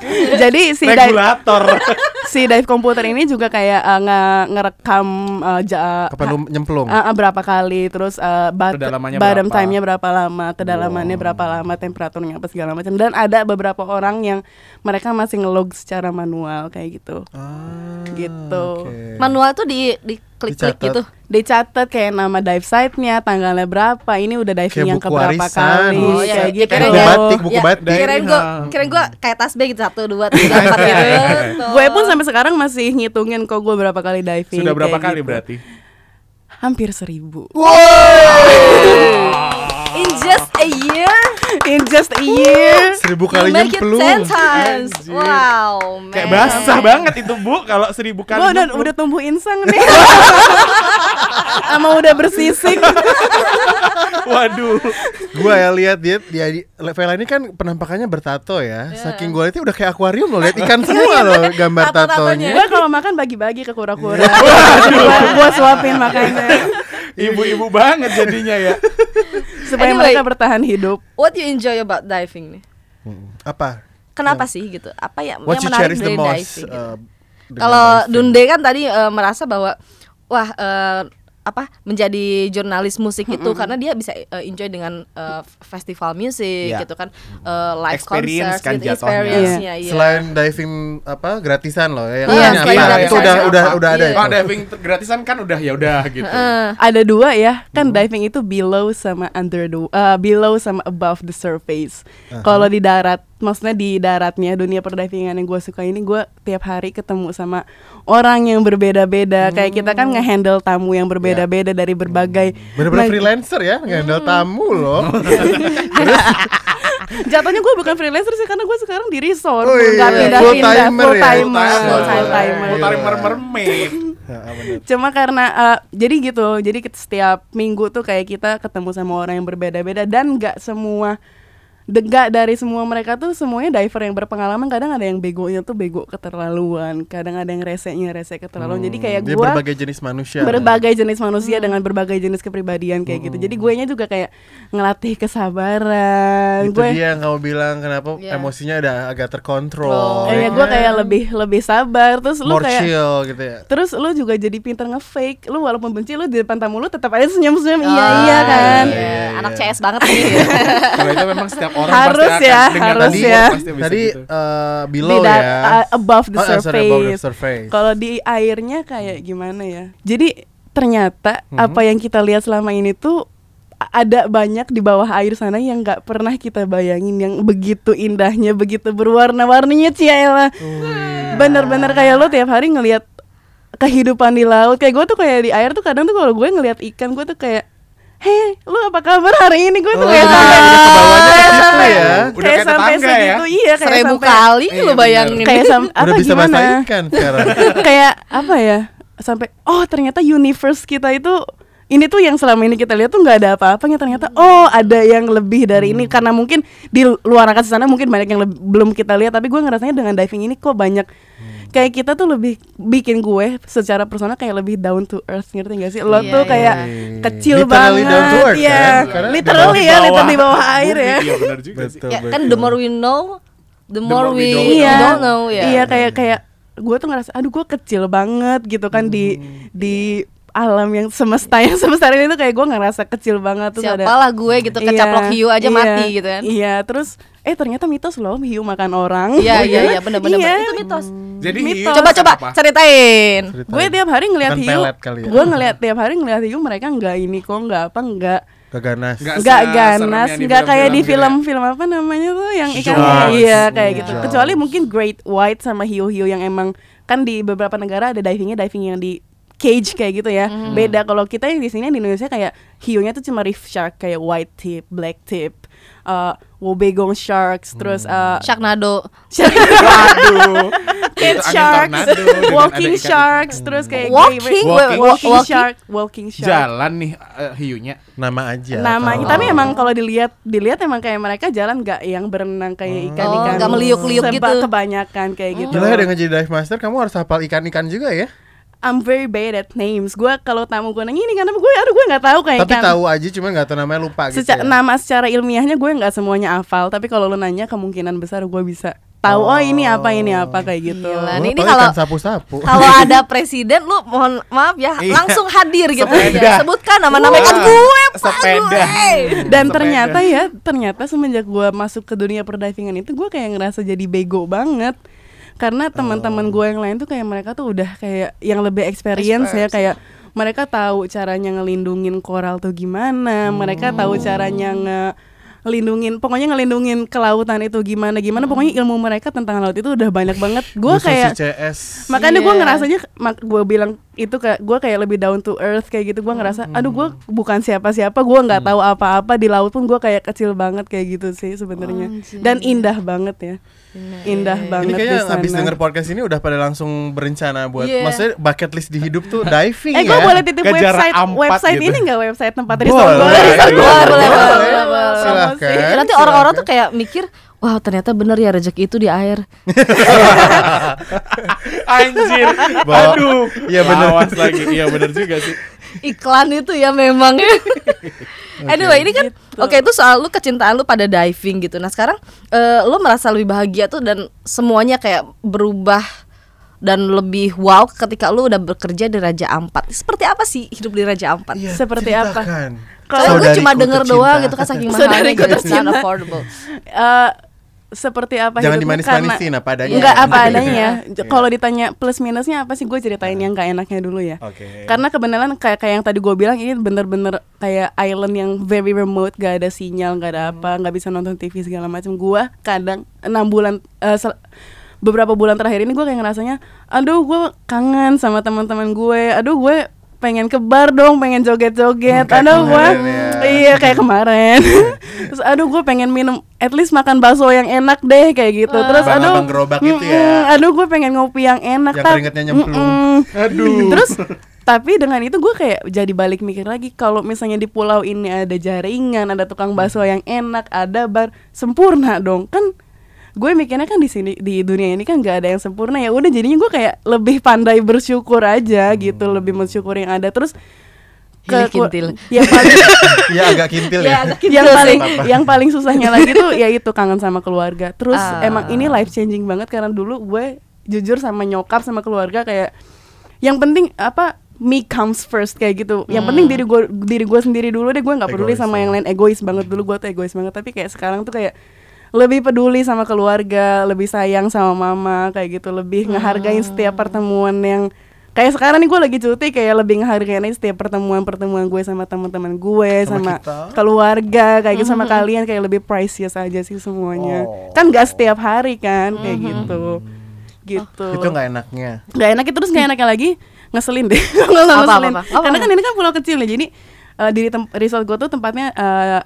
Kayak Jadi si dive, Regulator. si dive computer ini juga kayak eh, nge- ngerekam eh, ja- Kapan lu nyemplung? eh, eh, berapa kali, terus eh, bat- bottom berapa? time-nya berapa lama, kedalamannya berapa lama, temperaturnya apa segala macam. Dan ada beberapa orang yang mereka masih ngelog secara manual kayak gitu. Ah, Gitu. oke. manual tuh di di klik-klik Dicatat. gitu. dicatat kayak nama dive site-nya, tanggalnya berapa, ini udah diving Kayak yang keberapa warisan. kali, Oh, iya. kayak gitu. Kirain Buku ya. batik, buku Ya, batik. Kirain gua, kirain gua kayak tasbih gitu satu dua tiga empat gitu. Gue pun sampai sekarang masih ngitungin kok gue berapa kali diving. Sudah berapa kali gitu. berarti? Hampir seribu. in just a year In just a year. Seribu kali nyemplung. Wow, man. Kayak basah banget itu bu kalau seribu kali. Gue udah nyemplung. udah tumbuh insang nih. Sama udah bersisik. Waduh. Gua ya lihat dia dia di Vela ini kan penampakannya bertato ya. Saking gua lihat udah kayak akuarium loh, lihat ikan semua loh gambar Tato-tatonya. tatonya. gue kalau makan bagi-bagi ke kura-kura. gue suapin makanya Ibu-ibu banget jadinya ya. Supaya Anyway. mereka bertahan hidup. What you enjoy about diving nih? Hmm. Apa? Kenapa sih gitu? Apa ya What yang menarik dari diving? gitu? uh, dengan Kalau? Dunde kan tadi eh, merasa bahwa wah eh, apa menjadi jurnalis musik itu karena dia bisa eh, enjoy dengan eh, festival musik Iya. gitu kan eh, live Experience concert kan gitu jatuhnya. experience-nya iya. Selain diving apa gratisan loh ya. yang selain apa? gratisan Itu udah ya. udah udah ada. Kalau itu. diving gratisan kan udah ya udah gitu. Eh, Ada dua ya, kan diving itu below sama under the uh, below sama above the surface. Kalau di darat, maksudnya di daratnya dunia perdivingan yang gue suka ini gue tiap hari ketemu sama orang yang berbeda-beda. Kayak kita kan ngehandle tamu yang berbeda-beda dari berbagai Bener-bener neg- freelancer ya, ngehandle tamu loh. Jatuhnya gue bukan freelancer sih karena gue sekarang di resort, Oh iya, nggak pindah-pindah, full ya? timer, Full full timer. timer. Full timer mermaid. Ya. Cuma karena eh, jadi gitu, jadi setiap minggu tuh kayak kita ketemu sama orang yang berbeda-beda dan nggak semua Nggak dari semua mereka tuh semuanya diver yang berpengalaman kadang ada yang begonya tuh bego keterlaluan kadang ada yang resenya rese keterlaluan jadi kayak gua berbagai jenis manusia. berbagai jenis manusia dengan berbagai jenis kepribadian kayak gitu jadi gue nya juga kayak ngelatih kesabaran Itu gue dia yang kamu bilang kenapa Iya. emosinya udah agak terkontrol. Oh, ya gue kan? kayak lebih lebih sabar terus lu more kayak chill gitu ya. Terus lu juga jadi pinter nge-fake Lu walaupun benci lu di depan tamu lu tetap aja senyum-senyum Iya oh, iya kan iya, iya. Anak CS banget nih. Kalau itu memang setiap orang Harus pasti ya, akan dengan harus tadi ya. pasti Tadi gitu. Di below da- ya. uh, Above the Oh, sorry, above the surface surface. Kalau di airnya kayak gimana ya Jadi ternyata Mhm. apa yang kita lihat selama ini tuh ada banyak di bawah air sana yang nggak pernah kita bayangin yang begitu indahnya begitu berwarna-warninya Ciela bener-bener kayak lo tiap hari ngelihat kehidupan di laut kayak gue tuh kayak di air tuh kadang tuh kalau gue ngelihat ikan gue tuh kayak Hei, lu apa kabar hari ini? Gue tuh Oh, kayak iya, sampai bawahnya kayak sampai- ya. Udah kayak sampai ya. segitu, iya kayak Seribu kali Iya, lu bayangin. kayak sam apa bisa gimana? bahasa ikan sekarang. kayak apa ya? Sampai oh ternyata universe kita itu ini tuh yang selama ini kita lihat tuh nggak ada apa-apanya ternyata. Oh ada yang lebih dari ini. Karena mungkin di luar angkasa sana mungkin banyak yang belum kita lihat. Tapi gue ngerasanya dengan diving ini kok banyak kayak kita tuh lebih bikin gue secara personal kayak lebih down to earth. Ngerti gak sih? Lo Iya, tuh iya. kayak kecil Literally banget down to earth, ya kan? Karena di literally ya literally di bawah bawah air ya. Iya benar juga sih. Betul, ya kan the more we know, the more, more we we, don't iya. don't know ya. iya kayak kayak gue tuh ngerasa aduh gue kecil banget gitu kan di di alam yang semesta yang semesta ini tuh kayak gue ngerasa kecil banget tuh Siapalah gue gitu kecaplok hiu aja mati gitu kan. iya terus eh ternyata mitos loh hiu makan orang Iya iya iya benar-benar Iya. itu mitos. Jadi Mitos. hiu Coba coba apa? ceritain. Ceritain. gue tiap hari ngeliat Makan hiu ya. gue ngeliat tiap hari ngeliat hiu mereka nggak ini kok nggak apa nggak se- ganas yang di nggak kayak di film-film film-film apa namanya tuh yang ikan iya kayak gitu Sharks. kecuali mungkin great white sama hiu-hiu yang emang kan di beberapa negara ada divingnya diving yang di cage kayak gitu ya beda kalau kita yang di sini di Indonesia kayak hiunya tuh cuma reef shark kayak white tip black tip uh, wobbegong sharks terus uh, Sharknado. Waduh. Itu angin sharks walking sharks terus kayak Walking? Walking? walking Walking? shark walking shark Jalan nih eh, hiunya. Nama aja. namanya kalau- tapi emang kalau dilihat dilihat emang kayak mereka jalan nggak yang berenang kayak ikan ikan Oh, meliuk-liuk gitu. kebanyakan kayak gitu Gila ya dengan jadi dive master kamu harus hafal ikan-ikan juga ya. I'm very bad at names gue kalau tamu gue nanya ini kan gue aduh gue nggak tahu kayak Tapi ikan tahu aja cuma nggak tahu namanya lupa gitu. Seca- ya. nama secara ilmiahnya gue nggak semuanya hafal tapi kalau lu nanya kemungkinan besar gue bisa tahu oh, ini apa ini apa kayak gitu Gila. Ini- kalau- sapu-sapu. Kalau ada presiden lu mohon maaf ya Iya. langsung hadir gitu Sepeda. ya. Sebutkan nama-nama Wah, gue, Pak sepeda. gue. dan Sepeda. ternyata ya ternyata semenjak gue masuk ke dunia perdivingan itu gue kayak ngerasa jadi bego banget karena teman-teman gue yang lain tuh kayak mereka tuh udah kayak yang lebih experience ya Expert. kayak mereka tahu caranya ngelindungin koral tuh gimana mereka tahu caranya nge ngelindungin pokoknya ngelindungin kelautan itu gimana gimana pokoknya ilmu mereka tentang laut itu udah banyak banget gue kayak CS. makanya gue Iya. ngerasanya gue bilang itu kayak gue kayak lebih down to earth kayak gitu gue ngerasa aduh gue bukan siapa-siapa gue nggak tahu apa-apa di laut pun gue kayak kecil banget kayak gitu sih sebenarnya dan indah banget ya indah Ini banget di kayaknya sana abis denger podcast ini udah pada langsung berencana buat Iya. maksudnya bucket list di hidup tuh diving eh ya. gue boleh titip website ampat website gitu. ini nggak website tempat Boleh. resort Boleh, boleh, boleh, boleh, boleh. Silahkan. Nanti orang-orang tuh kayak mikir, wah ternyata bener ya rezeki itu di air. Anjir. Bawa- Aduh. Iya, bener. Awas lagi. Iya bener juga sih. Iklan itu ya memang. anyway, ini kan oke itu soal lu kecintaan lu pada diving gitu. Nah sekarang eh, lu merasa lebih bahagia tuh dan semuanya kayak berubah dan lebih wow ketika lu udah bekerja di Raja Ampat. Seperti apa sih hidup di Raja Ampat? Iya, Seperti apa? ceritakan. Soalnya gue Saudariku cuma denger tercinta. doang gitu kan saking mahalnya Saudariku gitu, it's not tercinta. affordable. Eh, seperti apa Jangan dimanis-manisin Karena- apa adanya. Enggak apa Iya. adanya ya. Iya. Kalau ditanya plus minusnya apa sih gue ceritain yang gak enaknya dulu ya. Oke. Karena kebenaran kayak kayak yang tadi gue bilang ini bener-bener kayak island yang very remote, gak ada sinyal, gak ada apa, nggak bisa nonton TV segala macam. Gue kadang enam bulan sel- beberapa bulan terakhir ini gue kayak ngerasanya, aduh gue kangen sama teman-teman gue, aduh gue pengen ke bar dong, pengen joget-joget, aduh gue, ya. Iya kayak kemarin. Terus aduh gue pengen minum, at least makan bakso yang enak deh kayak gitu. Terus Bang aduh, abang gerobak itu ya. aduh gue pengen ngopi yang enak. Yang keringetnya nyemplung. Aduh. Terus tapi dengan itu gue kayak jadi balik mikir lagi kalau misalnya di pulau ini ada jaringan, ada tukang bakso yang enak, ada bar sempurna dong kan. Gue mikirnya kan di sini di dunia ini kan gak ada yang sempurna ya udah jadinya gue kayak lebih pandai bersyukur aja gitu, lebih mensyukur yang ada terus Ku- kintil. yang paling Iya agak kintil ya. yang kintil paling sih. yang paling susahnya lagi tuh ya itu kangen sama keluarga. Terus Ah. emang ini life changing banget karena dulu gue jujur sama nyokap sama keluarga kayak yang penting apa me comes first kayak gitu. Yang penting diri gue diri gue sendiri dulu deh gue nggak peduli Egois sama ya. yang lain egois banget dulu gue tuh egois banget tapi kayak sekarang tuh kayak lebih peduli sama keluarga, lebih sayang sama mama kayak gitu, lebih ngehargain setiap pertemuan yang kayak sekarang nih gue lagi cuti kayak lebih ngehargain aja setiap pertemuan-pertemuan gue sama teman-teman gue Sama sama, kita. keluarga kayak gitu sama kalian kayak lebih precious aja sih semuanya Oh. kan gak setiap hari kan kayak gitu gitu Itu nggak enaknya. Gak enak terus gak enaknya lagi ngeselin deh Nggak usah Apa, ngeselin. apa, apa? karena kan ini kan pulau kecil ya jadi eh, di tem- resort gue tuh tempatnya eh,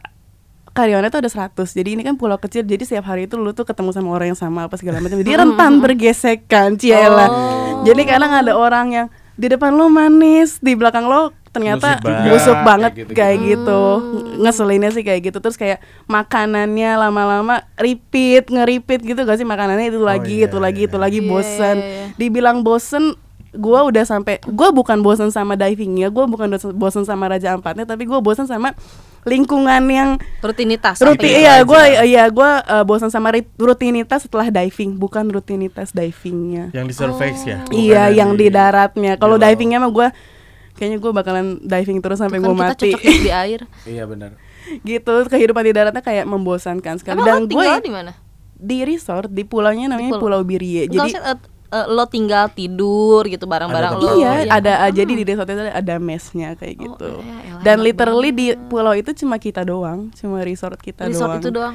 karyawannya tuh ada 100 jadi ini kan pulau kecil jadi setiap hari itu lu tuh ketemu sama orang yang sama apa segala macam jadi rentan bergesekan ciela jadi kadang ada orang yang di depan lo manis di belakang lo ternyata Busuk banget. busuk banget Kayak gitu-gitu. kayak gitu ngeselinnya sih kayak gitu terus kayak makanannya lama-lama repeat nge-repeat gitu gak sih makanannya itu lagi iya, itu lagi iya. itu lagi Iya, bosen iya, iya. dibilang bosen gue udah sampai gue bukan bosen sama divingnya gue bukan bosen, bosen sama raja ampatnya tapi gue bosen sama lingkungan yang rutinitas. rutin iya gue iya gue uh, bosen sama rutinitas setelah diving bukan rutinitas divingnya Yang di surface ya. bukan iya yang di di daratnya kalau divingnya mah gue kayaknya gue bakalan diving terus sampai gue kita mati cocok hidup di air. Iya benar. gitu kehidupan di daratnya kayak membosankan sekali Emang dan gue tinggal di mana? di resort di pulaunya namanya pulau. Pulau Birie jadi eh, eh, lo tinggal tidur gitu bareng-bareng Ada lo. Iya, ya. ada uh, jadi di resort itu ada mesnya kayak Oh, gitu. ya elah, Dan literally di pulau itu cuma kita doang, cuma resort kita resort doang. itu doang.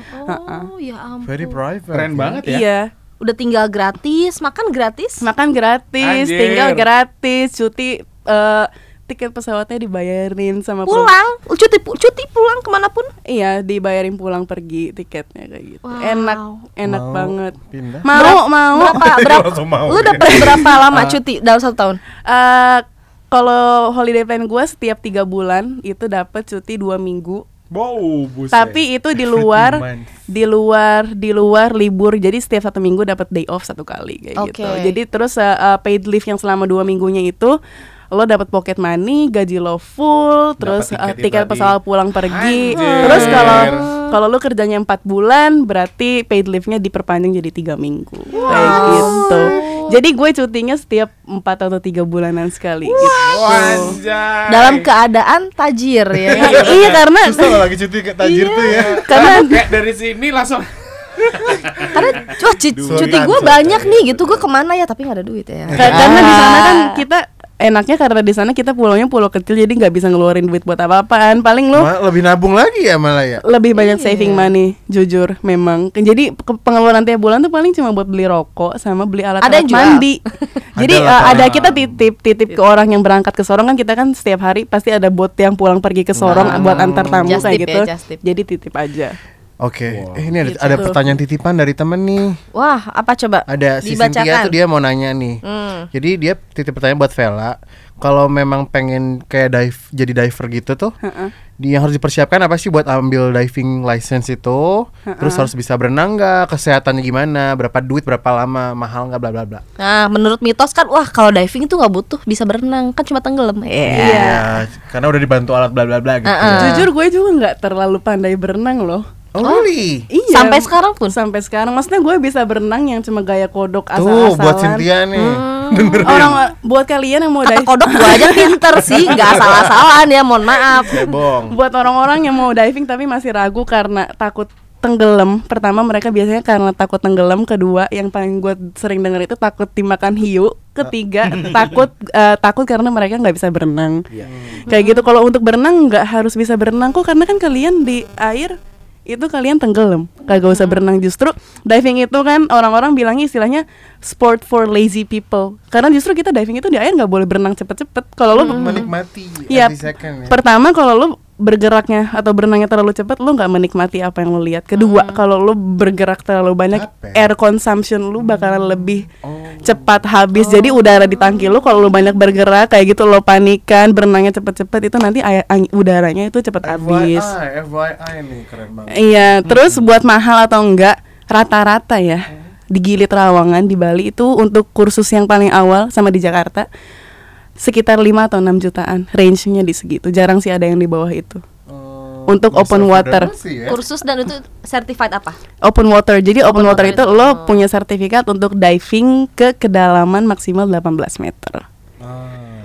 Oh, ya ampun. Very private. Keren ya. banget ya. Iya, Udah tinggal gratis, makan gratis. makan gratis, Anjir. tinggal gratis, cuti eh, tiket pesawatnya dibayarin sama pro- pulang, cuti pu- cuti pulang ke mana pun. Iya, dibayarin pulang pergi tiketnya kayak gitu. Wow. Enak, enak Mau banget. pindah? Mau, mau. Berapa berapa? Langsung mau. Lu dapat berapa lama cuti dalam satu tahun? Eh, kalau holiday plan gue setiap tiga bulan itu dapat cuti dua minggu Wow, buset. tapi itu di luar di luar di luar libur jadi setiap satu minggu dapat day off satu kali kayak Oke. gitu jadi terus uh, uh, paid leave yang selama dua minggunya itu lo dapat pocket money gaji lo full terus uh, tiket tiket itu pesawat pulang pergi Anjir. terus kalau kalau lo kerjanya empat bulan berarti paid leave-nya diperpanjang jadi tiga minggu kayak gitu jadi gue cutinya setiap empat atau tiga bulanan sekali gitu. Wah, anjay. Dalam keadaan tajir ya. iya karena Susah kalau lagi cuti ke tajir tuh ya. karena kayak dari sini langsung Karena wah, cuti gue banyak surga. nih gitu. Gue ke mana ya? Tapi nggak ada duit ya. Ka- karena di sana kan kita enaknya karena di sana kita pulaunya pulau kecil jadi nggak bisa ngeluarin duit buat apa-apaan. Paling Ma- lebih nabung lagi ya malah ya. lebih banyak saving money, jujur memang. Jadi pengeluaran tiap bulan tuh paling cuma buat beli rokok sama beli alat, Ada alat jual. mandi. Jadi Ada lah, ada kita titip titip ke orang yang berangkat ke Sorong kan kita kan setiap hari pasti ada bot yang pulang pergi ke Sorong buat antar tamu kayak tip gitu. ya, just tip. Jadi titip aja. Oke, eh, ini ada, Gitu. ada pertanyaan titipan dari temen nih. Wah, apa coba? Ada si Cynthia tuh dia mau nanya nih. Hmm. Jadi dia titip pertanyaan buat Vela. Kalau memang pengen kayak dive jadi diver gitu tuh, dia yang harus dipersiapkan apa sih buat ambil diving license itu? Terus harus bisa berenang nggak? Kesehatannya gimana? Berapa duit? Berapa lama? Mahal nggak? Bla bla bla. Nah, menurut mitos kan, wah kalau diving itu nggak butuh bisa berenang, kan cuma tenggelam. Iya. Iya, karena udah dibantu alat bla bla bla gitu. Uh-uh. Jujur gue juga nggak terlalu pandai berenang loh. Oh, really? Iya. Sampai sekarang pun? Sampai sekarang maksudnya gue bisa berenang yang cuma gaya kodok Tuh asal-asalan. buat Cynthia nih. Orang buat kalian yang mau diving kodok gua aja pinter sih, nggak asal-asalan ya, mohon maaf. Cebong. buat orang-orang yang mau diving tapi masih ragu karena takut tenggelam pertama mereka biasanya karena takut tenggelam kedua yang paling gue sering denger itu takut dimakan hiu ketiga takut eh, takut karena mereka nggak bisa berenang kayak gitu kalau untuk berenang nggak harus bisa berenang kok karena kan kalian di air itu kalian tenggelam. Kagak usah berenang. Justru diving itu kan orang-orang bilangnya istilahnya sport for lazy people. Karena justru kita diving itu di air nggak boleh berenang cepet-cepet. Kalau lo Menikmati Iya. ya. Pertama kalau lu bergeraknya atau berenangnya terlalu cepat lu nggak menikmati apa yang lu lihat. Kedua, kalau lu bergerak terlalu banyak Capek. air consumption lu bakalan lebih cepat habis. Jadi udara di tangki lu kalau lu banyak bergerak kayak gitu lo panikan berenangnya cepet-cepet itu nanti air, ang- udaranya itu cepat habis. FYI, FYI nih keren banget. Iya, terus buat mahal atau enggak rata-rata ya di Gili Trawangan di Bali itu untuk kursus yang paling awal sama di Jakarta sekitar 5 atau 6 jutaan range-nya di segitu. Jarang sih ada yang di bawah itu. Untuk open water. Sih, ya. Kursus dan itu certified apa? Open water. Jadi open, Open water, water itu itu. lo punya sertifikat untuk diving ke kedalaman maksimal 18 meter.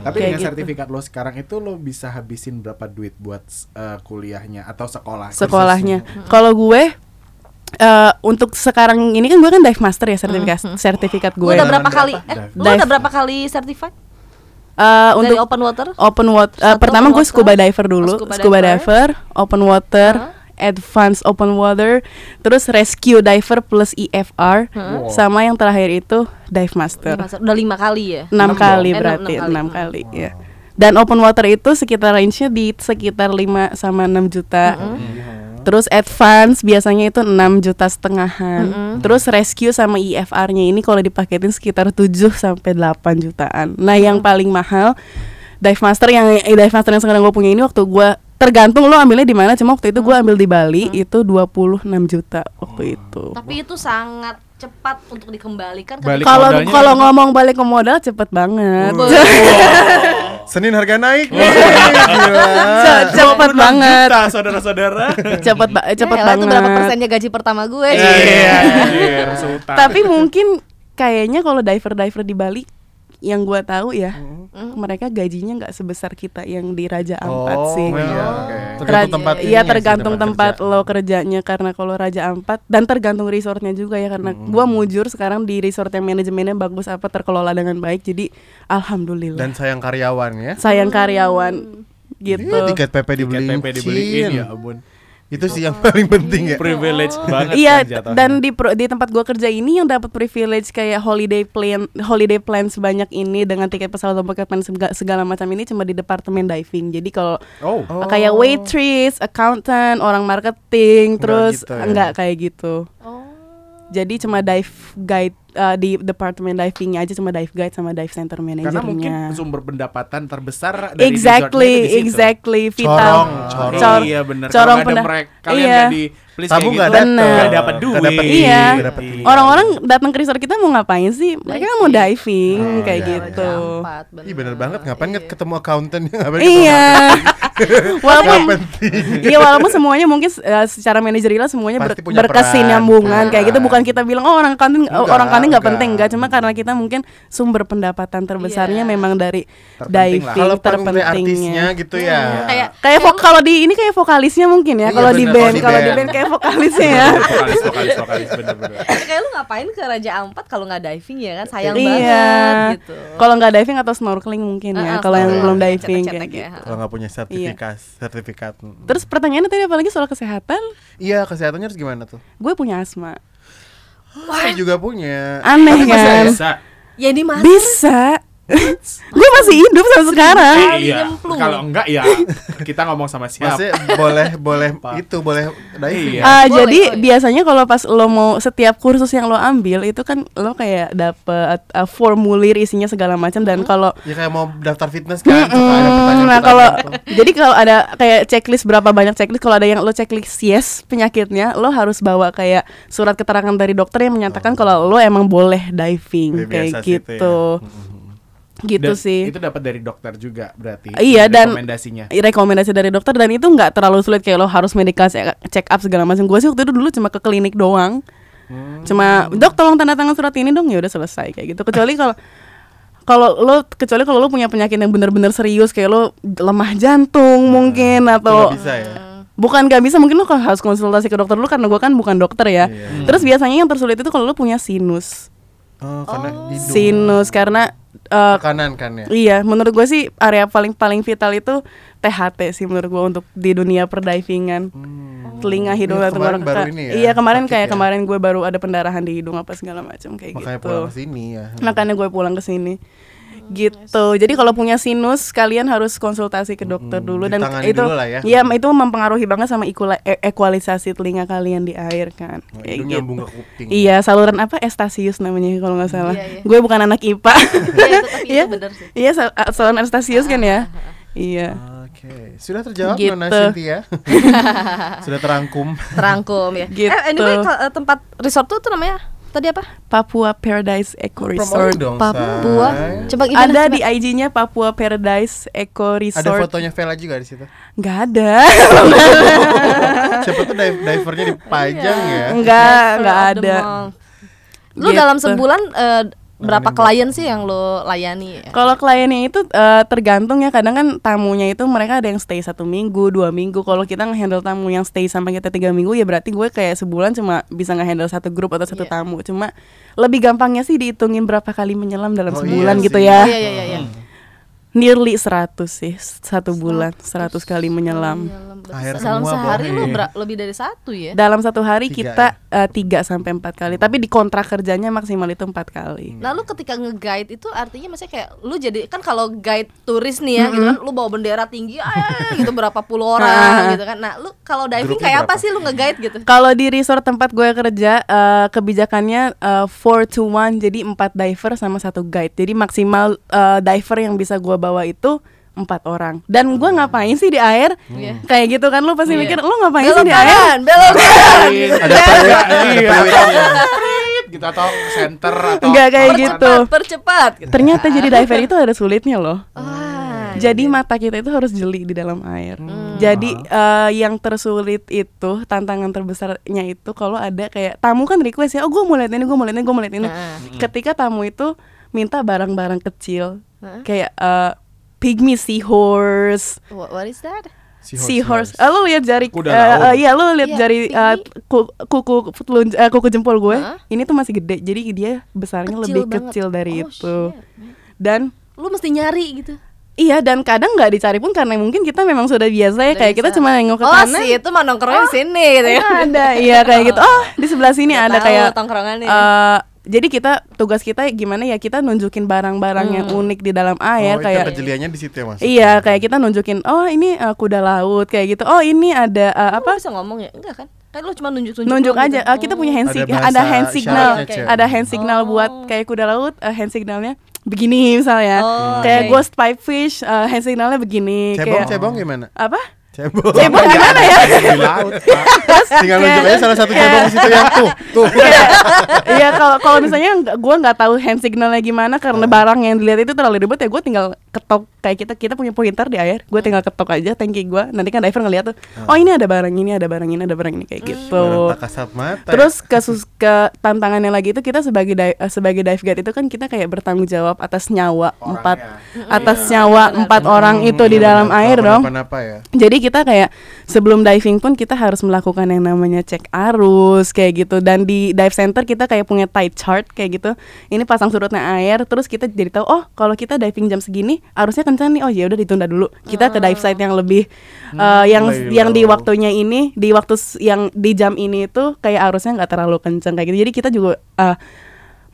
Tapi Kayak dengan gitu. sertifikat lo sekarang itu lo bisa habisin berapa duit buat eh, kuliahnya atau sekolah? sekolahnya. Kalau gue eh, untuk sekarang ini kan gue kan dive master ya sertifikat sertifikat Lu gue. udah berapa kali? Eh, udah berapa kali certified? Eh, Dari untuk open water? open water Satu pertama gue scuba diver dulu Oh, scuba scuba, diver. diver. open water advance open water terus rescue diver plus EFR sama yang terakhir itu dive master Udah lima kali ya? enam Enam kali. Eh, berarti enam- enam enam kali. kali ya dan open water itu sekitar range-nya di sekitar 5 sama 6 juta Terus advance biasanya itu 6 juta setengahan. Terus rescue sama IFR-nya ini kalau dipaketin sekitar 7 sampai 8 jutaan. Nah, yang paling mahal dive master yang eh, dive master yang sekarang gue punya ini waktu gue tergantung lo ambilnya di mana cuma waktu itu gue ambil di Bali itu 26 juta waktu itu. Tapi itu sangat cepat untuk dikembalikan ke Balik Kalau kalau ngomong balik ke modal cepet banget. Senin harga naik nih. Gila. Ce- cepet banget. Juta, saudara-saudara. Cepet ba- cepet Ya, itu berapa banget. persennya gaji pertama gue? Iya, anjir, sultan. Tapi mungkin kayaknya kalau diver-diver di Bali yang gua tahu ya, mereka gajinya nggak sebesar kita yang di Raja Ampat Oh, sih. iya. Oke. Tergantung Raja- tempat Iya tergantung tempat kerja. lo kerjanya karena kalau Raja Ampat dan tergantung resortnya juga ya karena gua mujur sekarang di resort yang manajemennya bagus apa terkelola dengan baik jadi alhamdulillah Dan sayang karyawan ya. sayang karyawan gitu. Iya, tiket PP Tiket dibeliin. PP dibeliin ya ampun. Itu sih yang paling penting ya. Privilege banget Iya, kan dan di pro- di tempat gua kerja ini yang dapat privilege kayak holiday plan holiday plan sebanyak ini dengan tiket pesawat dan pocket plan sega- segala macam ini cuma di departemen diving. Jadi kalau Oh, kayak waitress, accountant, orang marketing, Nggak terus gitu ya? enggak kayak gitu. Oh. Jadi cuma dive guide uh, di departemen divingnya aja cuma dive guide sama dive center karena mungkin manajernya. sumber pendapatan terbesar dari Exactly, resortnya itu di situ. exactly, vital. Corong, corong. Cor- iya bener corong Kalau ada mereka kalian Iya. nggak di please Tamu kayak nggak gitu, datang. nggak dapat duit Nggak dapet Iya. Dapet. Orang-orang datang ke resort kita mau ngapain sih? Mereka kan mau diving Oh, kayak iya, gitu. Ih bener banget ngapain Iya. nggak ketemu accountant ngapain Iya. Walaupun penting. iya walaupun semuanya mungkin uh, secara manajerial semuanya ber- Pasti berkesinambungan kayak gitu bukan kita bilang oh orang kantin Enggak, orang kantin nggak enggak. penting enggak cuma karena kita mungkin sumber pendapatan terbesarnya Iya. memang dari Terpenting diving Kalau terpentingnya. artisnya gitu ya. Kayak Kayak vok- kalau di ini kayak vokalisnya mungkin ya Iya, kalau di band kalau di band kayak ya vokalisnya ya. vokalis vokalis vokalis bener-bener. Kayak lu ngapain ke Raja Ampat kalau nggak diving ya kan sayang Iya. banget gitu. Kalau nggak diving atau snorkeling mungkin ya. Heeh, Kalau yang belum diving kayak ya. gitu. Kalau nggak punya sertifikat, sertifikat. Terus pertanyaannya tadi apalagi soal kesehatan? Iya, kesehatannya harus gimana tuh? Gue punya asma. Saya juga punya. Aneh kan? Bisa. Ya ini mas Bisa. Gue masih hidup sampai sekarang. Eh, iya. nyemplung. Kalau enggak ya kita ngomong sama siapa? Masih boleh boleh itu boleh diving. Iya. ya? Ah, Boleh, jadi boleh. biasanya kalau pas lo mau setiap kursus yang lo ambil itu kan lo kayak dapet uh, formulir isinya segala macam dan kalau Ya kayak mau daftar fitness kan, ada nah kalau gitu. jadi kalau ada kayak checklist berapa banyak checklist kalau ada yang lo checklist yes penyakitnya lo harus bawa kayak surat keterangan dari dokter yang menyatakan kalau lo emang boleh diving Ya, kayak itu gitu ya. Gitu Dan sih Itu dapat dari dokter juga berarti. Iya, dan- rekomendasinya. rekomendasi dari dokter dan itu nggak terlalu sulit kayak lo harus medical check up segala macam gue sih waktu itu dulu cuma ke klinik doang cuma dok tolong tanda tangan surat ini dong ya udah selesai kayak gitu kecuali kalau kalau lo kecuali kalau lo punya penyakit yang benar-benar serius kayak lo lemah jantung mungkin Itu atau nggak bisa ya. bukan gak bisa mungkin lo harus konsultasi ke dokter dulu karena gue kan bukan dokter ya Iya. terus biasanya yang tersulit itu kalau lo punya sinus Oh, karena hidung. sinus karena eh, Tekanan kan ya. Iya, menurut gue sih area paling paling vital itu THT sih menurut gue untuk di dunia perdivingan. Telinga, hidung, dan kemarin tenggorokan. baru ini ya, Iya kemarin kayak ya. kemarin gue baru ada pendarahan di hidung apa segala macam kayak Makanya gitu. pulang ke sini ya. Makanya gue pulang ke sini. Gitu. Jadi kalau punya sinus kalian harus konsultasi ke dokter dulu dan itu dulu lah ya. Iya, itu mempengaruhi banget sama ekula- e- ekualisasi telinga kalian di air kan. Oh, Kayak gitu. ke kuping. Iya, saluran apa? Estasius namanya kalau nggak salah. Iya, iya. Gue bukan anak IPA. Iya, Iya. itu bener sih. Iya, sal- saluran Estasius kan ya. Iya. Oke, sudah terjawab Gitu. Nona Cynthia. sudah terangkum. Terangkum ya. Gitu. Eh, anyway eh, tempat resort tuh tuh namanya tadi apa? Papua Paradise Eco Resort. dong, Papua. Say. Coba gimana? Ada coba? di IG-nya Papua Paradise Eco Ada Resort. fotonya Vela juga di situ. Nggak ada. Siapa tuh dive divernya dipajang ya? Enggak, Flavor nggak of the ada. Lu Gitu. dalam sebulan eh, berapa Nemenin klien sih yang lu layani? ya? Kalau kliennya itu eh, tergantung ya kadang kan tamunya itu mereka ada yang stay satu minggu dua minggu kalau kita ngehandle tamu yang stay sampai kita tiga minggu ya berarti gue kayak sebulan cuma bisa ngehandle satu grup atau satu Iya. tamu cuma lebih gampangnya sih dihitungin berapa kali menyelam dalam Oh, sebulan iya gitu sih. ya Oh, iya iya iya. iya. nearly 100 sih satu bulan 100 kali menyelam Menyelam dalam semua, sehari lu lebih dari satu ya? dalam satu hari Tiga kita eh, tiga sampai empat kali tapi di kontrak kerjanya maksimal itu empat kali Nah lu ketika nge-guide itu artinya maksudnya kayak lu jadi kan kalau guide turis nih ya gitu kan lu bawa bendera tinggi ah, gitu berapa puluh orang gitu kan. Nah lu kalau diving Grupnya kayak apa berapa? sih lu nge-guide gitu? Kalau di resort tempat gue kerja eh, kebijakannya eh, 4 to 1 jadi empat diver sama satu guide. Jadi maksimal eh, diver yang bisa gue bawa itu empat orang. Dan gue ngapain sih di air? Iya. Kayak gitu kan lu pasti Iya. mikir lu ngapain Belok sih di air? belok kanan. Ada Iya. gitu atau center atau Enggak kayak gitu. Percepat. Gitu. Ternyata jadi diver itu ada sulitnya loh. Ah, Jadi mata kita itu harus jeli di dalam air. Jadi eh, yang tersulit itu tantangan terbesarnya itu kalau ada kayak tamu kan request ya, oh gue mau lihat ini, gue mau lihat ini, gue mau lihat ini. Nah. Ketika tamu itu minta barang-barang kecil kayak eh, pygmy seahorse, what, what is that? seahorse. Ah, lo lihat jari, Kuda eh, laut. eh, iya lo lihat Iya, jari eh, ku- kuku telun- eh, kuku jempol gue. Hah? Ini tuh masih gede, jadi dia besarnya Kecil lebih banget. kecil dari Oh, itu. shit. Dan Lu mesti nyari gitu. Iya dan kadang nggak dicari pun karena mungkin kita memang sudah biasa ya kayak kita cuma nengok ke oh, kanan. si itu mah nongkrongnya di sini gitu ya. Oh, ada iya kayak gitu. Oh di sebelah sini ada tahu kayak tongkrongannya. eh, jadi kita tugas kita gimana ya kita nunjukin barang-barang yang unik di dalam air Oh, itu kayak kejeliannya di situ ya mas. iya kayak kita nunjukin oh ini eh, kuda laut kayak gitu. Oh ini ada eh, Apa apa bisa ngomong ya? Enggak kan? Kan lu cuma nunjuk-nunjuk nunjuk doang aja gitu. Eh, kita punya hand Ada sig- bahasa ada hand signal ada hand signal Oh. buat kayak kuda laut eh, hand signalnya begini misalnya Oh, kayak oke. ghost pipefish eh, hand signalnya begini Cebong, kayak cebong gimana? apa Cebong. cebong gimana ya di laut. Tinggal nunjuk aja salah satu cebong di situ yang tuh, tuh. Iya kalau kalau misalnya gua nggak tahu hand signalnya gimana karena barang yang dilihat itu terlalu ribet ya gue tinggal ketok kayak kita kita punya pointer di air gue tinggal ketok aja tanki gue nanti kan diver ngeliat tuh oh ini ada barang ini ada barang ini ada barang ini kayak gitu Barang tak kasat mata. ya. Terus kasus ke tantangannya lagi itu kita sebagai di- sebagai dive guide itu kan kita kayak bertanggung jawab atas nyawa empat atas nyawa empat orang itu di dalam air dong. Ya? Jadi kita kayak sebelum diving pun kita harus melakukan yang namanya cek arus kayak gitu dan di dive center kita kayak punya tide chart kayak gitu. Ini pasang surutnya air terus kita jadi tahu oh kalau kita diving jam segini arusnya kencang nih oh ya udah ditunda dulu. Kita ke dive site yang lebih eh, yang yang di waktunya ini di waktu yang di jam ini itu kayak arusnya nggak terlalu kencang kayak gitu. Jadi kita juga eh,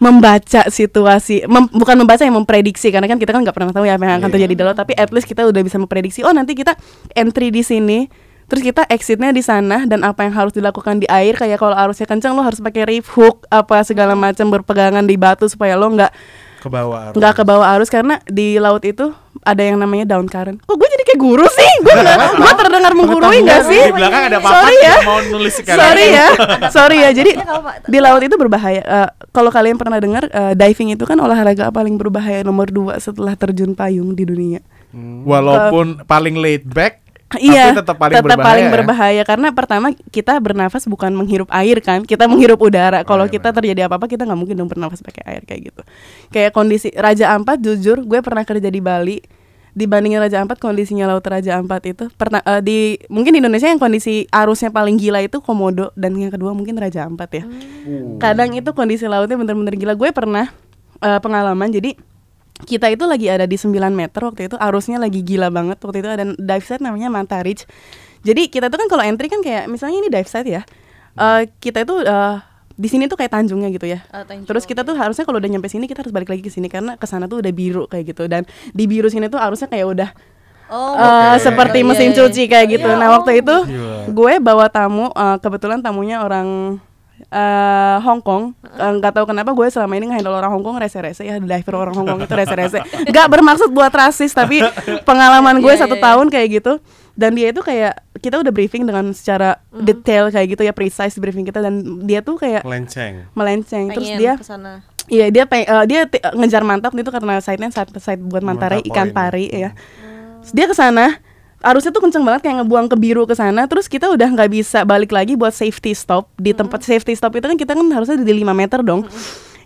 membaca situasi mem- bukan membaca yang memprediksi. Karena kan kita kan nggak pernah tahu ya apa yang akan terjadi di laut. Tapi at least kita udah bisa memprediksi oh nanti kita entry di sini terus kita exitnya di sana dan apa yang harus dilakukan di air. Kayak kalau arusnya kencang lo harus pakai reef hook apa segala macam berpegangan di batu supaya lo nggak Ke bawah. arus. nggak ke bawah arus karena di laut itu ada yang namanya down current kok gue jadi kayak guru sih? Gue gue terdengar menggurui nggak sih? Di belakang ada papa sorry ya. mau nulis sekali. sorry ya. Sorry ya. Jadi Ya, Pak- di laut itu berbahaya. Eh, kalau kalian pernah dengar eh, diving itu kan olahraga paling berbahaya nomor dua setelah terjun payung di dunia. Walaupun paling laid back, Iya, tetap paling tetap berbahaya. paling ya? berbahaya karena pertama kita bernafas bukan menghirup air kan, kita menghirup udara. Kalau iya, kita terjadi apa-apa kita nggak mungkin dong bernafas pakai air kayak gitu. Kayak kondisi Raja Ampat jujur gue pernah kerja di Bali dibandingin Raja Ampat kondisinya laut Raja Ampat itu pernah eh, di mungkin di Indonesia yang kondisi arusnya paling gila itu Komodo dan yang kedua mungkin Raja Ampat ya. Kadang itu kondisi lautnya bener-bener gila. Gue pernah eh, pengalaman jadi kita itu lagi ada di 9 meter waktu itu arusnya lagi gila banget waktu itu ada dive site namanya Manta Ridge jadi kita tuh kan kalau entry kan kayak misalnya ini dive site ya Eh, kita itu eh, di sini tuh kayak tanjungnya gitu ya tanjung, terus kita tuh harusnya kalau udah nyampe sini kita harus balik lagi ke sini karena ke sana tuh udah biru kayak gitu dan di biru sini tuh arusnya kayak udah Oh, eh, Oke. seperti Iya, mesin iya, cuci kayak gitu. Iya, Nah oh. waktu itu Gila. gue bawa tamu, eh, kebetulan tamunya orang eh Hong Kong. Eh, Nggak tahu kenapa gue selama ini ngehandle orang Hong Kong rese-rese ya diver orang Hong Kong itu rese-rese. Gak bermaksud buat rasis tapi pengalaman gue Iya, satu iya, tahun kayak gitu. Dan dia itu kayak kita udah briefing dengan secara detail kayak gitu ya precise briefing kita dan dia tuh kayak Melenceng. melenceng terus pengen dia ke sana. Iya dia peng- eh, dia ti- ngejar mantap itu karena site-nya site, site buat mantare Mantap ikan point. pari ya. Terus Dia ke sana arusnya tuh kenceng banget kayak ngebuang ke biru ke sana terus kita udah nggak bisa balik lagi buat safety stop di tempat safety stop itu kan kita kan harusnya di 5 meter dong.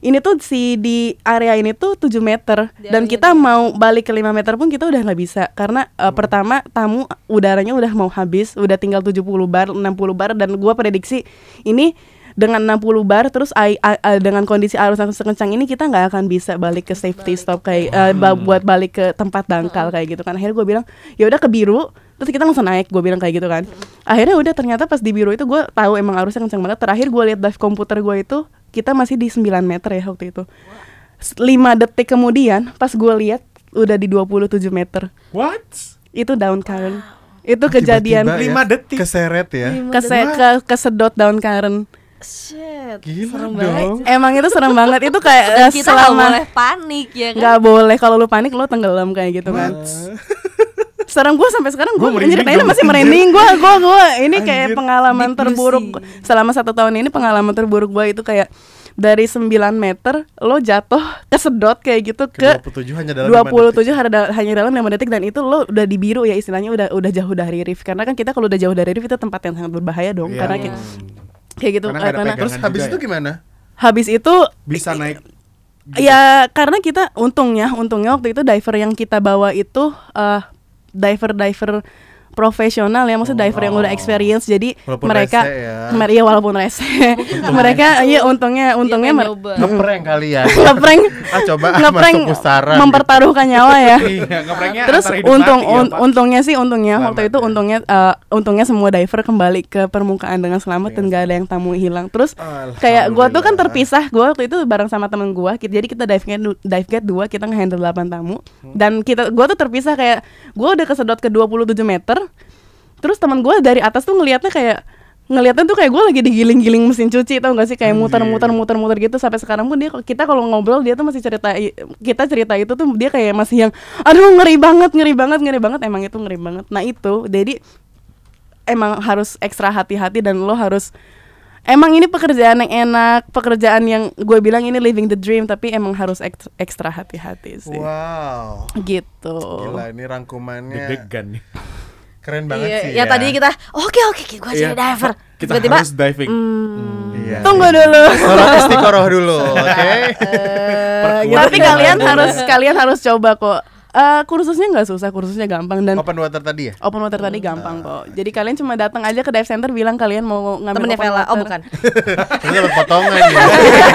Ini tuh si di area ini tuh 7 meter Di dan kita mau balik ke 5 meter pun kita udah nggak bisa karena eh, pertama tamu udaranya udah mau habis, udah tinggal 70 bar, 60 bar dan gua prediksi ini dengan 60 bar terus ai- a- a- dengan kondisi arus yang sekencang ini kita nggak akan bisa balik ke safety stop kayak ba- buat balik ke tempat dangkal kayak gitu kan. Akhirnya gue bilang ya udah ke biru terus kita langsung naik gue bilang kayak gitu kan. Akhirnya udah ternyata pas di biru itu gue tahu emang arusnya kencang banget. Terakhir gue lihat dive komputer gue itu kita masih di 9 meter ya waktu itu. 5 detik kemudian pas gue lihat udah di 27 meter. What? itu down current. Itu kejadian Tiba-tiba Lima ya, detik. Keseret ya. kese ke kesedot down current Shit, Gila serem dong. banget. Emang itu serem banget itu kayak Dan eh, kita nggak selama boleh panik ya kan? nggak boleh kalau lu panik lu tenggelam kayak gitu kan. Serem gue sampai sekarang gue dong, masih merinding gue gue gue ini kayak Anjir. pengalaman Deep terburuk selama satu tahun ini pengalaman terburuk gue itu kayak dari 9 meter lo jatuh kesedot kayak gitu ke Ke 27 hanya dalam lima 27 hanya, hanya dalam 5 detik dan itu lo udah di biru ya istilahnya udah udah jauh dari reef karena kan kita kalau udah jauh dari reef itu tempat yang sangat berbahaya dong Iya. karena Iya. ki- kayak gitu Karena ada karena-. Terus habis juga itu ya? gimana? habis itu Bisa naik Ya karena kita untungnya untungnya waktu itu diver yang kita bawa itu eh diver diver profesional ya maksudnya diver yang udah experience jadi Walaupun mereka rese ya. mer- iya walaupun rese mereka iya untungnya untungnya mer- nyoba. Ngeprank kali ya. ngeprank ah coba ah, ngeprank mempertaruhkan nyawa ya Iya, Terus untung mati ya, un- Pak. untungnya sih untungnya Selamat waktu itu ya. untungnya eh, untungnya semua diver kembali ke permukaan dengan selamat dan gak ada yang tamu hilang. Terus kayak gua tuh kan Alhamdulillah. terpisah, gua waktu itu bareng sama temen gua. Jadi kita dive du- dive guide dua, kita ngehandle 8 tamu. Dan kita gua tuh terpisah kayak gua udah kesedot ke 27 meter. Terus teman gua dari atas tuh ngelihatnya kayak ngelihatnya tuh kayak gue lagi digiling-giling mesin cuci tau gak sih kayak muter-muter muter-muter gitu sampai sekarang pun dia kita kalau ngobrol dia tuh masih cerita i- kita cerita itu tuh dia kayak masih yang aduh ngeri banget ngeri banget ngeri banget emang itu ngeri banget nah itu jadi emang harus ekstra hati-hati dan lo harus emang ini pekerjaan yang enak, pekerjaan yang gue bilang ini living the dream, tapi emang harus ek- ekstra hati-hati sih. Wow. Gitu. Gila ini rangkumannya Deg-degan nih. Keren banget Iya, sih ya ya. tadi kita oke oke gue jadi Iya, diver. Kita Tiba-tiba harus diving. Iya. Tunggu dulu. Sholat istiqoroh dulu, oke? eh, tapi kalian harus kalian harus coba kok. Eh, kursusnya nggak susah, kursusnya gampang dan Open water tadi ya? open water tadi gampang kok. Jadi kalian cuma datang aja ke dive center bilang kalian mau ngambil temennya open Vela, oh water. bukan. Terus dapat potongan ya.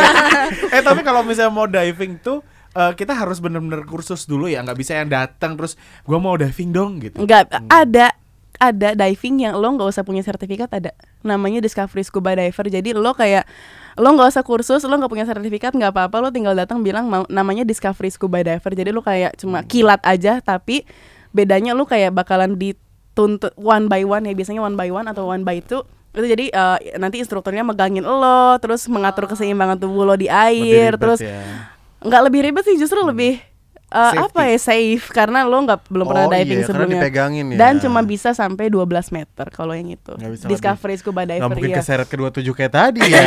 eh tapi kalau misalnya mau diving tuh eh, kita harus bener-bener kursus dulu ya nggak bisa yang datang terus gua mau diving dong gitu. Enggak, ada ada diving yang lo nggak usah punya sertifikat ada. Namanya Discovery Scuba Diver. Jadi lo kayak lo nggak usah kursus lo nggak punya sertifikat nggak apa-apa. Lo tinggal datang bilang mau namanya Discovery Scuba Diver. Jadi lo kayak cuma kilat aja tapi bedanya lo kayak bakalan dituntut one by one ya. Biasanya one by one atau one by two. Itu jadi eh, nanti instrukturnya megangin lo terus mengatur keseimbangan tubuh lo di air terus ya. Nggak lebih ribet sih justru lebih eh, Safety. apa ya safe karena lo nggak belum pernah Oh diving iya, karena sebelumnya ya. dan cuma bisa sampai 12 meter kalau yang itu Discovery Scuba Diver Nggak mungkin iya. keseret ke 27 kayak tadi ya.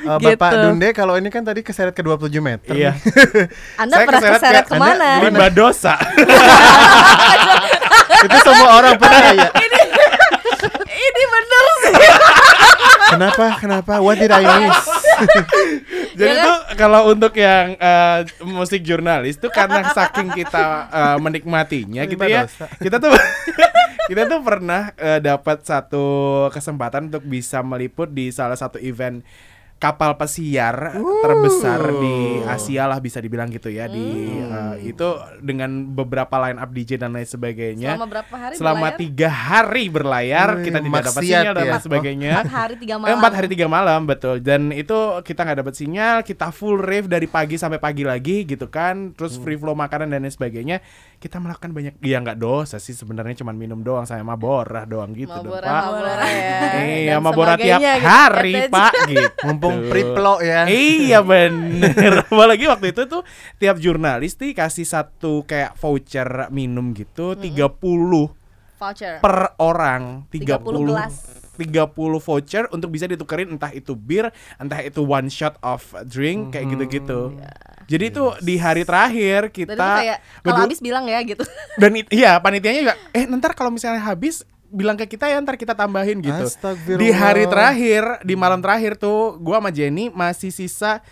Bapak Gitu. Dunde kalau ini kan tadi keseret ke 27 meter. iya Anda Saya pernah keseret keseret ke- ke mana? Anda- dosa Itu semua orang pernah ya. Ini bener sih. Kenapa? Kenapa? What did I miss? Jadi Ya kan? tuh kalau untuk yang eh, musik jurnalis tuh karena saking kita eh, menikmatinya gitu ya. dosa. Kita tuh kita tuh pernah eh, dapat satu kesempatan untuk bisa meliput di salah satu event kapal pesiar terbesar di Asia lah bisa dibilang gitu ya di eh, itu dengan beberapa line up DJ dan lain sebagainya Selama berapa hari selama berlayar? tiga hari berlayar Wih, kita tidak dapat sinyal dan ya. lain sebagainya Empat hari tiga Eh, malam. empat hari tiga malam betul dan itu kita nggak dapat sinyal kita full rave dari pagi sampai pagi lagi gitu kan terus free flow makanan dan lain sebagainya kita melakukan banyak ya nggak dosa sih sebenarnya cuma minum doang saya maborah doang gitu dong Mabora, pak Mabora ya. iya Dan mabora tiap gitu. hari FTC. pak gitu Mumpung priplo ya. Iya bener Apalagi waktu itu tuh Tiap jurnalis nih kasih satu kayak voucher minum gitu 30 Voucher. per orang 30 30 gelas. 30 voucher untuk bisa ditukerin entah itu bir, entah itu one shot of drink kayak gitu-gitu. Jadi itu di hari terakhir Dan kita kayak kalau habis bilang ya gitu. dan it- iya panitianya juga eh ntar kalau misalnya habis bilang ke kita ya ntar kita tambahin gitu. Di hari terakhir, di malam terakhir tuh gua sama Jenny masih sisa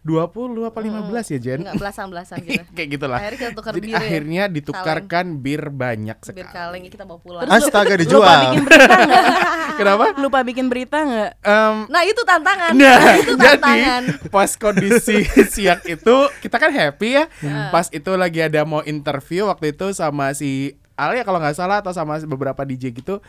20 apa 15 ya Jen? Enggak belasan-belasan gitu. kayak gitulah. Akhirnya kita tukar Jadi bir ya. akhirnya ditukarkan bir banyak Bir sekali. kaleng kita bawa pulang. Astaga lupa dijual. bikin berita nggak Kenapa? lupa bikin berita nggak Em, Nah, itu tantangan. Nah, itu jadi tantangan. pas kondisi siang itu kita kan happy ya. Pas itu lagi ada mau interview waktu itu sama si Al ya kalau nggak salah atau sama beberapa DJ gitu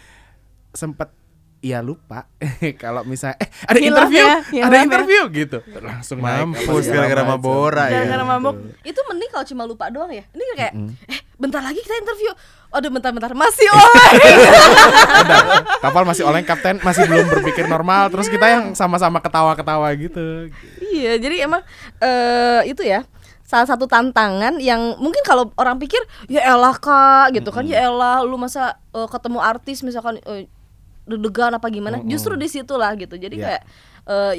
sempet ya lupa kalau misalnya eh ada Hilaf interview ya, hilaf ada ya. interview gitu langsung Mampus segala gara-gara mabora ya. Gara-gara mabok. Itu mending kalau cuma lupa doang ya. Ini kayak eh bentar lagi kita interview. Aduh bentar-bentar masih oleng. Kapal masih oleng kapten masih belum berpikir normal terus kita yang sama-sama ketawa-ketawa gitu iya, jadi emang eh itu ya salah satu tantangan yang mungkin kalau orang pikir ya elah kak gitu kan. Ya elah lu masa eh, ketemu artis misalkan eh, deg-degan apa gimana? Justru di situlah gitu. Jadi Iya. kayak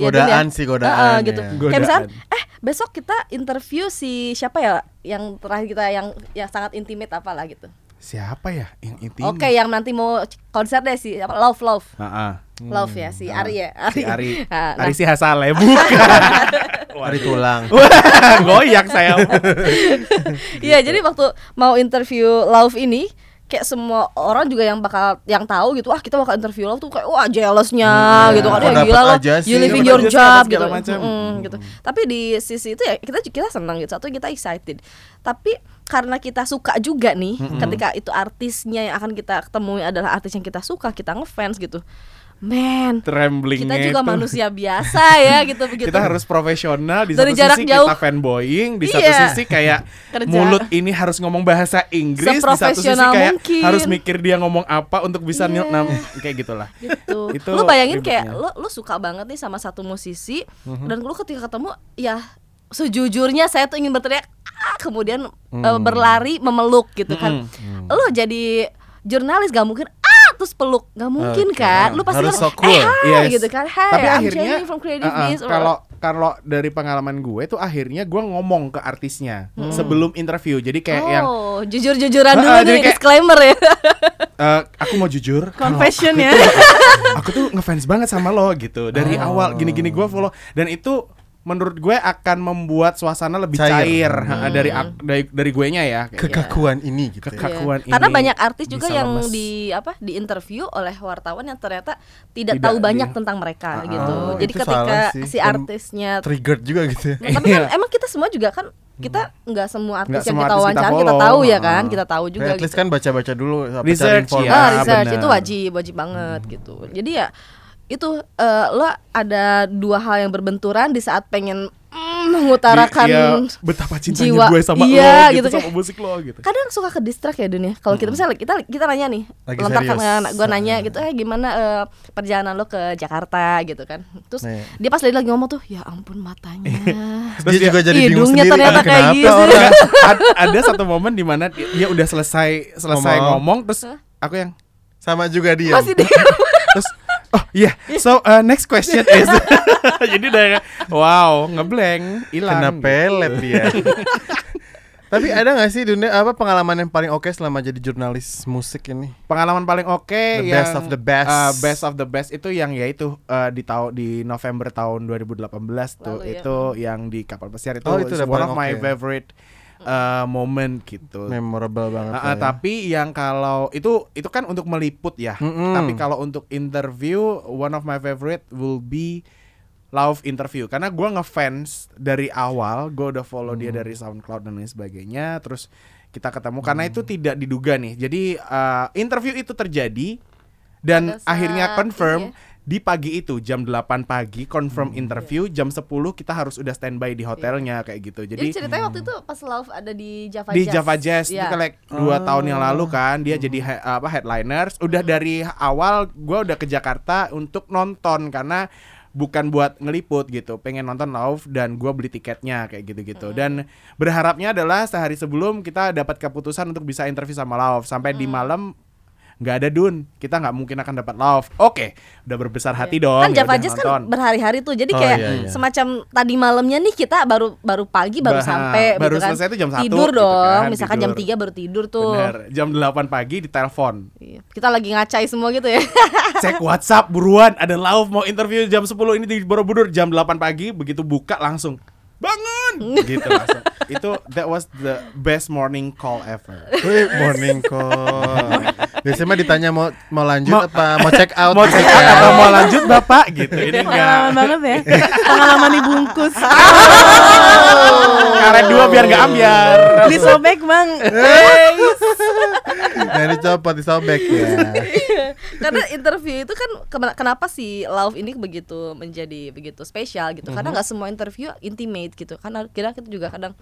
ya Godaan ya, sih, godaan eh, eh, ya. gitu. Godaan. kayak misalkan eh besok kita interview si siapa ya? Yang terakhir kita yang yang sangat intimate apalah gitu. Siapa ya yang itu oke yang nanti mau konser deh si apa love love Heeh. Love ya si Ari ya? si Ari. Nah, nah, Ari si Hasale bukan. Hari tulang. Goyak saya. Iya, jadi waktu mau interview Love ini kayak semua orang juga yang bakal yang tahu gitu wah kita bakal interview Love tuh kayak wah jealousnya Hmm, gitu kan. Ya gila sih. you living your job gitu. macam. Mm, gitu. Tapi di sisi itu ya kita kita senang gitu. Satu kita excited. Tapi karena kita suka juga nih ketika itu artisnya yang akan kita ketemui adalah artis yang kita suka kita ngefans gitu man Tremblingnya kita juga itu. manusia biasa ya gitu begitu Kita harus profesional di Dari satu jarak sisi jauh. kita fanboying, di satu Iya. sisi kayak Kerja. mulut ini harus ngomong bahasa Inggris, di satu sisi kayak mungkin. harus mikir dia ngomong apa untuk bisa Iya. nyel- nam- kayak gitulah. gitu. Itu lu bayangin kayak ribetnya. lu lu suka banget nih sama satu musisi Mhm. dan lu ketika ketemu ya sejujurnya saya tuh ingin berteriak ah, kemudian Hmm. eh, berlari memeluk gitu kan. Lu jadi jurnalis gak mungkin terus peluk. Nggak mungkin kan? Lu pasti Harus kan, so cool. eh hi Yes. gitu kan. Hey Tapi I'm akhirnya from Creative Biz or- kalau kalau dari pengalaman gue tuh akhirnya gue ngomong ke artisnya sebelum interview. Jadi kayak yang oh jujur-jujuran dulu Uh-uh, jadi nih kayak- disclaimer ya. Eh, aku mau jujur. Confession ya. aku tuh ngefans banget sama lo gitu. Dari Oh. awal gini-gini gue follow. Dan itu menurut gue akan membuat suasana lebih Cair. cair, ha, dari, dari dari gue nya ya Kekakuan ini gitu. ya. kekakuan Iya. Karena ini banyak artis juga yang lemes. di apa di interview oleh wartawan yang ternyata tidak, Tidak tahu banyak di- tentang mereka Ah, gitu. oh, Jadi ketika sih. si artisnya Triggered juga gitu ya. Nah, tapi kan Iya. emang kita semua juga kan kita nggak semua artis Nggak yang semua kita kita wawancara kita, follow. tahu ya kan, Ah. kita tahu juga At least gitu. kan baca-baca dulu Research, ya. ah, research benar. itu wajib, wajib banget gitu. Jadi ya itu eh, lo ada dua hal yang berbenturan di saat pengen mm, mengutarakan Di- iya, betapa cintanya jiwa. gue sama Iya, lo gitu, gitu sama musik lo gitu kadang suka ke distract ya dunia. Kalau kita misalnya kita kita nanya nih, Lagi lontarkan serius. gue nanya gitu, eh gimana eh, perjalanan lo ke Jakarta gitu kan. Terus Nih. dia pas lagi lagi ngomong tuh, ya ampun matanya. Terus dia juga jadi bingung hidungnya sendiri ternyata "Ah, kayak kenapa gitu." orang Ad- ada satu momen di mana dia, dia udah selesai selesai Ngomong. ngomong, terus aku yang sama juga dia. Masih dia. terus oh iya so uh, next question is jadi udah kayak, wow ngeblank hilang Kena pelet dia. Tapi ada gak sih dunia apa pengalaman yang paling oke selama jadi jurnalis musik ini? pengalaman paling oke The yang best of the best. uh, best of the best itu yang yaitu uh, di tahun di November tahun 2018 tuh Lalu ya. itu yang di kapal pesiar itu, Oh, itu one of my oke. favorite uh, moment gitu Memorable banget. Uh, uh, ya. tapi yang kalau itu itu kan untuk meliput ya. Mm-mm. Tapi kalau untuk interview, one of my favorite will be love interview karena gua ngefans dari awal, gue udah follow dia Hmm. dari SoundCloud dan lain sebagainya. Terus kita ketemu karena itu tidak diduga nih. Jadi uh, interview itu terjadi dan Pada saat akhirnya confirm ini ya. Di pagi itu jam 8 pagi confirm Hmm. interview jam 10 kita harus udah standby di hotelnya kayak gitu. Jadi, Jadi ceritanya waktu itu pas Love ada di Java di Jazz. Java Jazz Iya. itu like dua tahun yang lalu Oh. kan dia jadi he- apa headliners udah Hmm. dari awal gua udah ke Jakarta untuk nonton karena bukan buat ngeliput gitu pengen nonton Love dan gua beli tiketnya kayak Hmm. gitu-gitu dan berharapnya adalah sehari sebelum kita dapat keputusan untuk bisa interview sama Love sampai Hmm. di malam nggak ada Dun. Kita nggak mungkin akan dapat Love oke udah berbesar hati dong kan Java Jazz kan berhari-hari tuh. Jadi Oh, kayak iya, iya. semacam tadi malamnya nih kita baru baru pagi baru Bah, sampai baru gitu kan. selesai tuh jam 1 tidur gitu dong. kan, misalkan jam tidur. 3 baru tidur tuh. Bener. jam 8 pagi ditelepon. Iya. kita lagi ngacai semua gitu ya. Cek WhatsApp buruan. Ada Lauf mau interview jam 10 ini di Borobudur. Jam 8 pagi begitu buka langsung. Bangun gitu langsung. Itu that was the best morning call ever. Wih, morning call. Biasanya mah ditanya mau mau lanjut Mau- apa? Mau check out mau gitu check ya. out atau mau lanjut bapak? Gitu. Ini pengalaman enggak. banget ya. Pengalaman dibungkus. Karet dua biar nggak ambiar. Disobek bang Nah, dicopot disobek ya. karena interview itu kan kenapa sih Love ini begitu menjadi begitu spesial gitu? Karena nggak semua interview intimate gitu. Karena kira kita juga kadang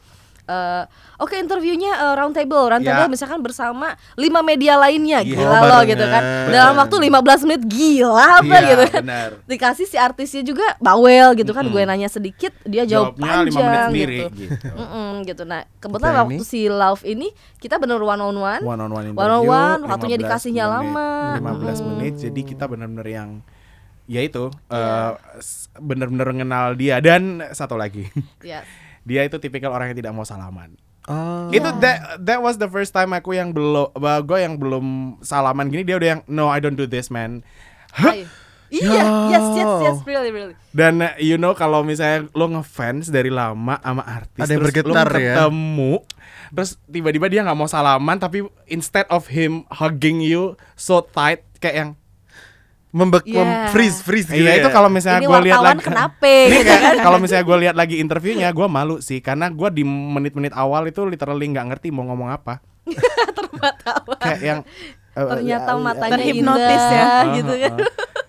eh, oke interviewnya eh, round table round Ya. table misalkan bersama lima media lainnya Iya, gila loh gitu kan dalam waktu 15 menit gila apa Iya, gitu kan benar. dikasih si artisnya juga bawel gitu kan gue nanya sedikit dia jawab Jawabnya panjang sendiri gitu gitu. Mm-mm, gitu. Nah, kebetulan Kita waktu ini- si Love ini kita bener one on one. one on one interview One on one, waktunya 15 dikasihnya menit, lama. 15 Mm. menit jadi kita benar-benar yang ya itu eh, s- benar-benar mengenal dia dan satu lagi Ya. dia itu tipikal orang yang tidak mau salaman Oh. Itu that that was the first time aku yang belum gue yang belum salaman gini dia udah yang no I don't do this man. Ayo. Iya, yes, yes, yes, really, really. Dan you know kalau misalnya lo ngefans dari lama sama artis Ada yang terus bergetar lo ya. ketemu terus tiba-tiba dia nggak mau salaman tapi instead of him hugging you so tight kayak yang Membek Yeah. mem- freeze freeze gitu Iya ya. itu kalau misalnya gue lihat lagi kenapa Ini gitu kayak kan? kalau misalnya gue lihat lagi interviewnya gue malu sih karena gue di menit-menit awal itu literally nggak ngerti mau ngomong apa Terbawa. kayak yang eh, Ternyata eh, matanya Terhipnotis indah, ya. gitu kan.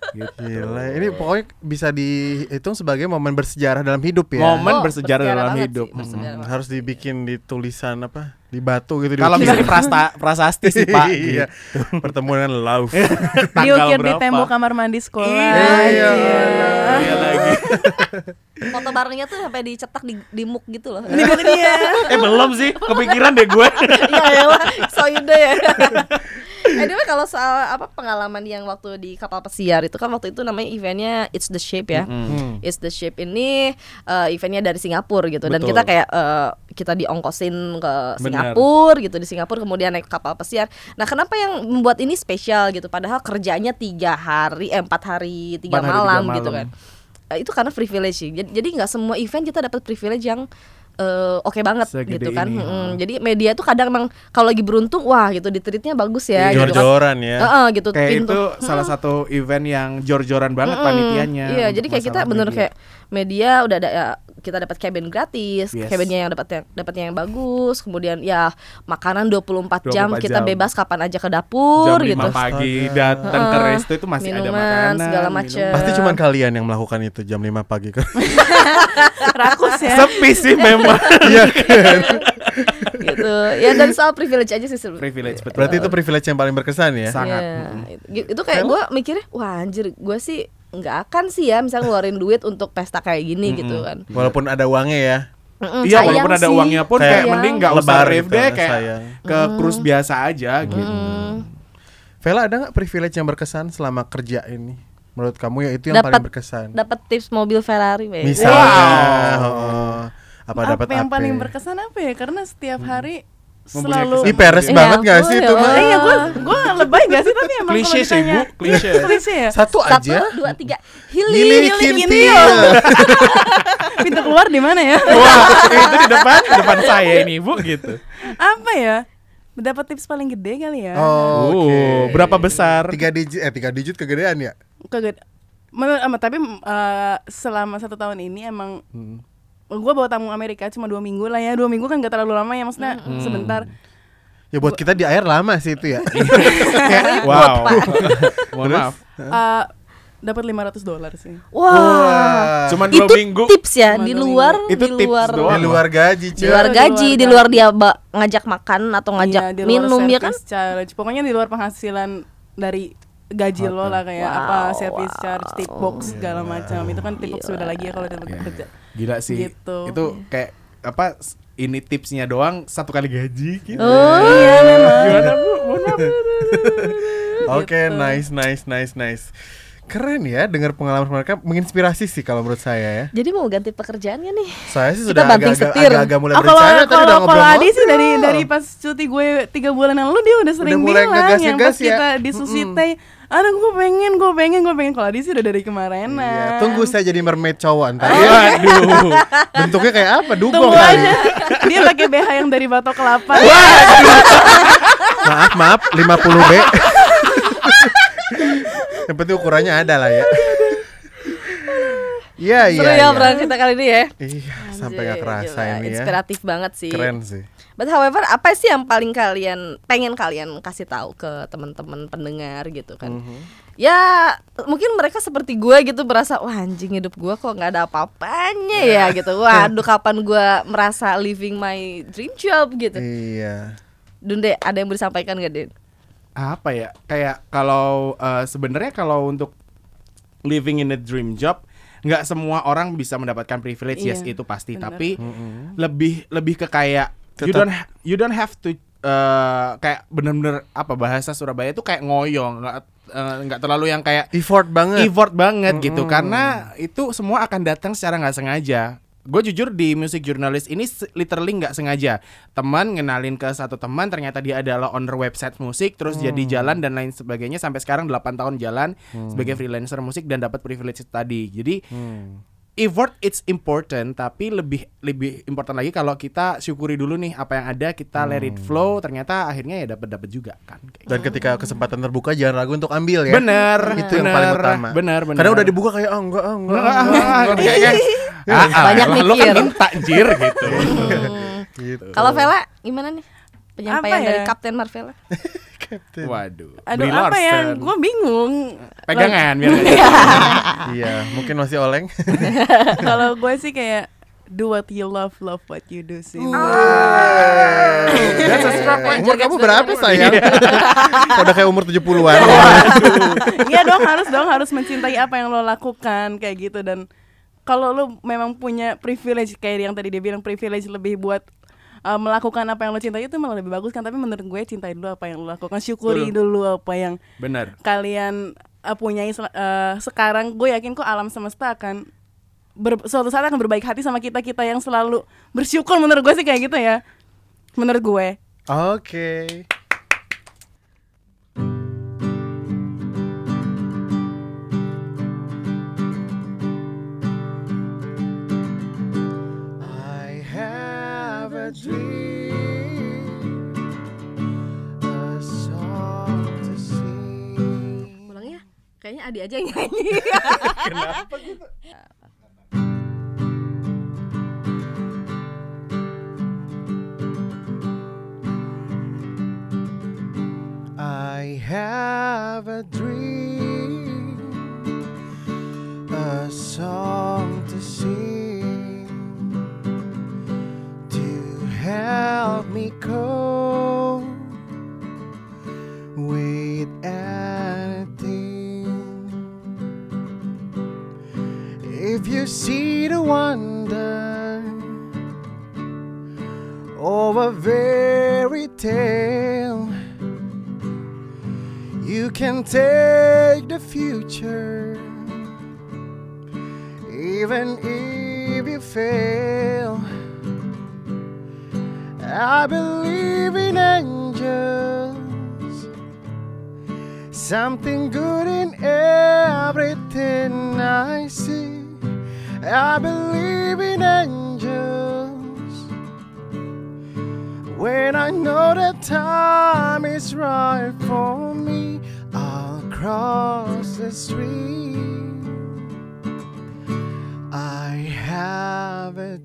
Gitu. Gila, ini pokoknya bisa dihitung sebagai momen bersejarah dalam hidup ya. Momen Oh, bersejarah dalam hidup. sih, bersejarah Hmm, harus dibikin di tulisan apa? Di batu gitu Kalau diukir. misalnya prasta, prasasti sih pak Iya. gitu. Pertemuan love. Tanggal diukir di berapa? tembok kamar mandi sekolah Iya. Iya lagi Foto barengnya tuh sampai dicetak di, di muk gitu loh. ini dia Eh belum sih Kepikiran deh gue Iya, ya lah, so ide ya. anyway kalau soal apa pengalaman yang waktu di kapal pesiar itu kan waktu itu namanya eventnya It's the Shape ya. Hmm. It's the Shape ini eh, eventnya dari Singapura gitu dan Betul. kita kayak eh, kita diongkosin ke. Singapura gitu di Singapura kemudian naik kapal pesiar. Nah kenapa yang membuat ini spesial gitu? Padahal kerjanya tiga hari, eh, empat hari, tiga hari, tiga malam, gitu malam. kan. Eh, itu karena privilege sih. Jadi jadi nggak semua event kita dapat privilege yang eh, oke banget Segede gitu kan. ini, heeh. Jadi media tuh kadang emang kalau lagi beruntung wah gitu ditreatnya bagus ya gitu kan. Jor-joran ya. Heeh, gitu Kayak pintu. itu salah satu event yang jor-joran banget Mm-mm. panitianya. Iya, jadi kayak kita bener media. kayak media udah ada ya, kita dapat cabin gratis, Yes. cabinnya yang dapat yang dapatnya yang bagus, kemudian ya makanan 24, jam 24 kita jam. bebas kapan aja ke dapur jam 5 gitu. pagi datang ke Heeh. resto itu masih ada Minuman, makanan segala macem. Pasti cuma kalian yang melakukan itu jam 5 pagi kan. Rakus ya. Sepi sih memang. Iya kan. gitu. Ya dan soal privilege aja sih. Privilege betul. Berarti itu privilege yang paling berkesan ya. Sangat. Mm-mm. itu, itu kayak gue mikirnya, wah anjir, gue sih nggak akan sih ya misalnya ngeluarin duit untuk pesta kayak gini gitu kan. Walaupun ada uangnya ya. Mm-mm, Iya walaupun ada sih. uangnya pun Kayak kayak mending nggak usah lebar rave gitu, deh kayak sayang. ke cruise biasa aja gitu. Mm. Vela ada nggak privilege yang berkesan selama kerja ini? Menurut kamu ya itu yang Dapat- paling berkesan. Dapat tips mobil Ferrari. Misalnya, Wow. oh, apa apa, dapat yang apa? paling berkesan apa ya? Karena setiap hari selalu Ih peres Iya, banget gak sih oh, itu? ya mah? Iya, gue gue lebay gak sih tapi emang Klise sih, Bu, klise. klise ya. Satu Satu, aja. dua, tiga. Hili Hili, kintil. Pintu keluar di mana ya? Wah, itu di depan di depan saya ini Bu gitu. apa ya? Dapat tips paling gede kali ya? Oh. Oh, berapa besar? Tiga digit, eh tiga digit kegedean ya? Menurut, ama- tapi eh, selama satu tahun ini emang Hmm. Gue bawa tamu Amerika cuma dua minggu lah ya dua minggu kan gak terlalu lama ya maksudnya sebentar Ya buat kita di air lama sih itu ya. Wow. Mohon maaf. Eh, dapat 500 dolar sih Wah. Cuman Itu dua minggu. tips ya Cuma di luar Itu di tips luar doang. Di luar gaji, di cuy. luar Di luar gaji, di luar dia ba- ngajak makan atau ngajak Iya, di luar minum ya kan? charge. pokoknya di luar penghasilan dari gaji lo lah kayak Wow, apa service wow. charge tip box segala macam itu kan tip box beda lagi ya kalau udah Iya. kerja Gila sih. Gitu. Itu kayak apa ini tipsnya doang satu kali gaji gitu. Oh, iya memang Gimana Bu? Oke, Gitu. nice, nice, nice, nice. Keren ya, dengar pengalaman mereka menginspirasi sih kalau menurut saya ya. Jadi mau ganti pekerjaannya nih. Saya sih sudah agak-agak mulai Oh, kalau berencana tadi kalau udah kalau ngobrol. Adi sih dari dari pas cuti gue tiga bulan yang lalu dia udah sering mulai bilang yang pas ya. kita di Susite aduh gue pengen gue pengen gue pengen kalau Adi sih udah dari kemarin Iya, tunggu saya jadi mermaid cowok ntar. Iya. Waduh. Bentuknya kayak apa? Dugong tunggu kali. aja dia pakai BH yang dari batok kelapa Maaf, maaf, 50 B. Yang penting ukurannya ada lah ya. Iya, iya. Seru ya iya. obrolan kita kali ini ya. Iya, sampai gak kerasa gila, ini ya. Inspiratif banget sih. Keren sih. But however, apa sih yang paling kalian pengen kalian kasih tahu ke teman-teman pendengar gitu kan? Mhm. Ya mungkin mereka seperti gue gitu merasa wah anjing hidup gue kok nggak ada apa-apanya ya gitu. Waduh kapan gue merasa living my dream job gitu. Iya. Dunde ada yang mau disampaikan gak Den? apa ya kayak kalau eh, sebenarnya kalau untuk living in a dream job nggak semua orang bisa mendapatkan privilege yes Iya, itu pasti benar. tapi lebih lebih ke kayak you Tetap- don't ha- you don't have to eh, kayak bener-bener apa bahasa Surabaya itu kayak ngoyong nggak eh, nggak terlalu yang kayak Effort banget. effort banget gitu Mm-mm. karena itu semua akan datang secara nggak sengaja gue jujur di music journalist ini literally nggak sengaja teman ngenalin ke satu teman ternyata dia adalah owner website musik terus Hmm. jadi jalan dan lain sebagainya sampai sekarang 8 tahun jalan sebagai freelancer musik dan dapat privilege tadi jadi Hmm. Effort it's important tapi lebih lebih important lagi kalau kita syukuri dulu nih apa yang ada kita let it flow ternyata akhirnya ya dapat dapat juga kan kayak Dan ketika kesempatan terbuka jangan ragu untuk ambil ya. Bener, Itu yang bener, paling utama. bener, bener. Karena udah dibuka kayak oh enggak, oh, enggak. Enggak, enggak, ah, ah, Banyak lo- Lo mikir. kan minta jir gitu. Gitu. Kalau Vela gimana nih? Penyampaian Apa dari ya? Kapten Marvela. Waduh. aduh Brie apa Larson. gue bingung Pegangan biar nggak Iya, mungkin masih oleng. kalau gue sih kayak do what you love love what you do sih That's a. Umur kamu berapa sayang? Udah kayak umur 70-an. Iya dong harus dong harus mencintai apa yang lo lakukan kayak gitu dan kalau lo memang punya privilege kayak yang tadi dia bilang privilege lebih buat uh, melakukan apa yang lo cintai itu malah lebih bagus kan. Tapi menurut gue cintai dulu apa yang lo lakukan. Syukuri dulu apa yang Bener. kalian uh, punyai uh, sekarang. Gue yakin kok alam semesta akan ber- suatu saat akan berbaik hati sama kita kita yang selalu bersyukur. Menurut gue sih kayak gitu ya. Menurut gue. Oke. I Kayaknya Adi aja yang nyanyi. Kenapa gitu? I have a dream, a song to sing, to help me cope with See the wonder of a fairy tale, you can take the future, even if you fail. I believe in angels, something good in everything I see. I believe in angels when I know that time is right for me. I'll cross the street. I have a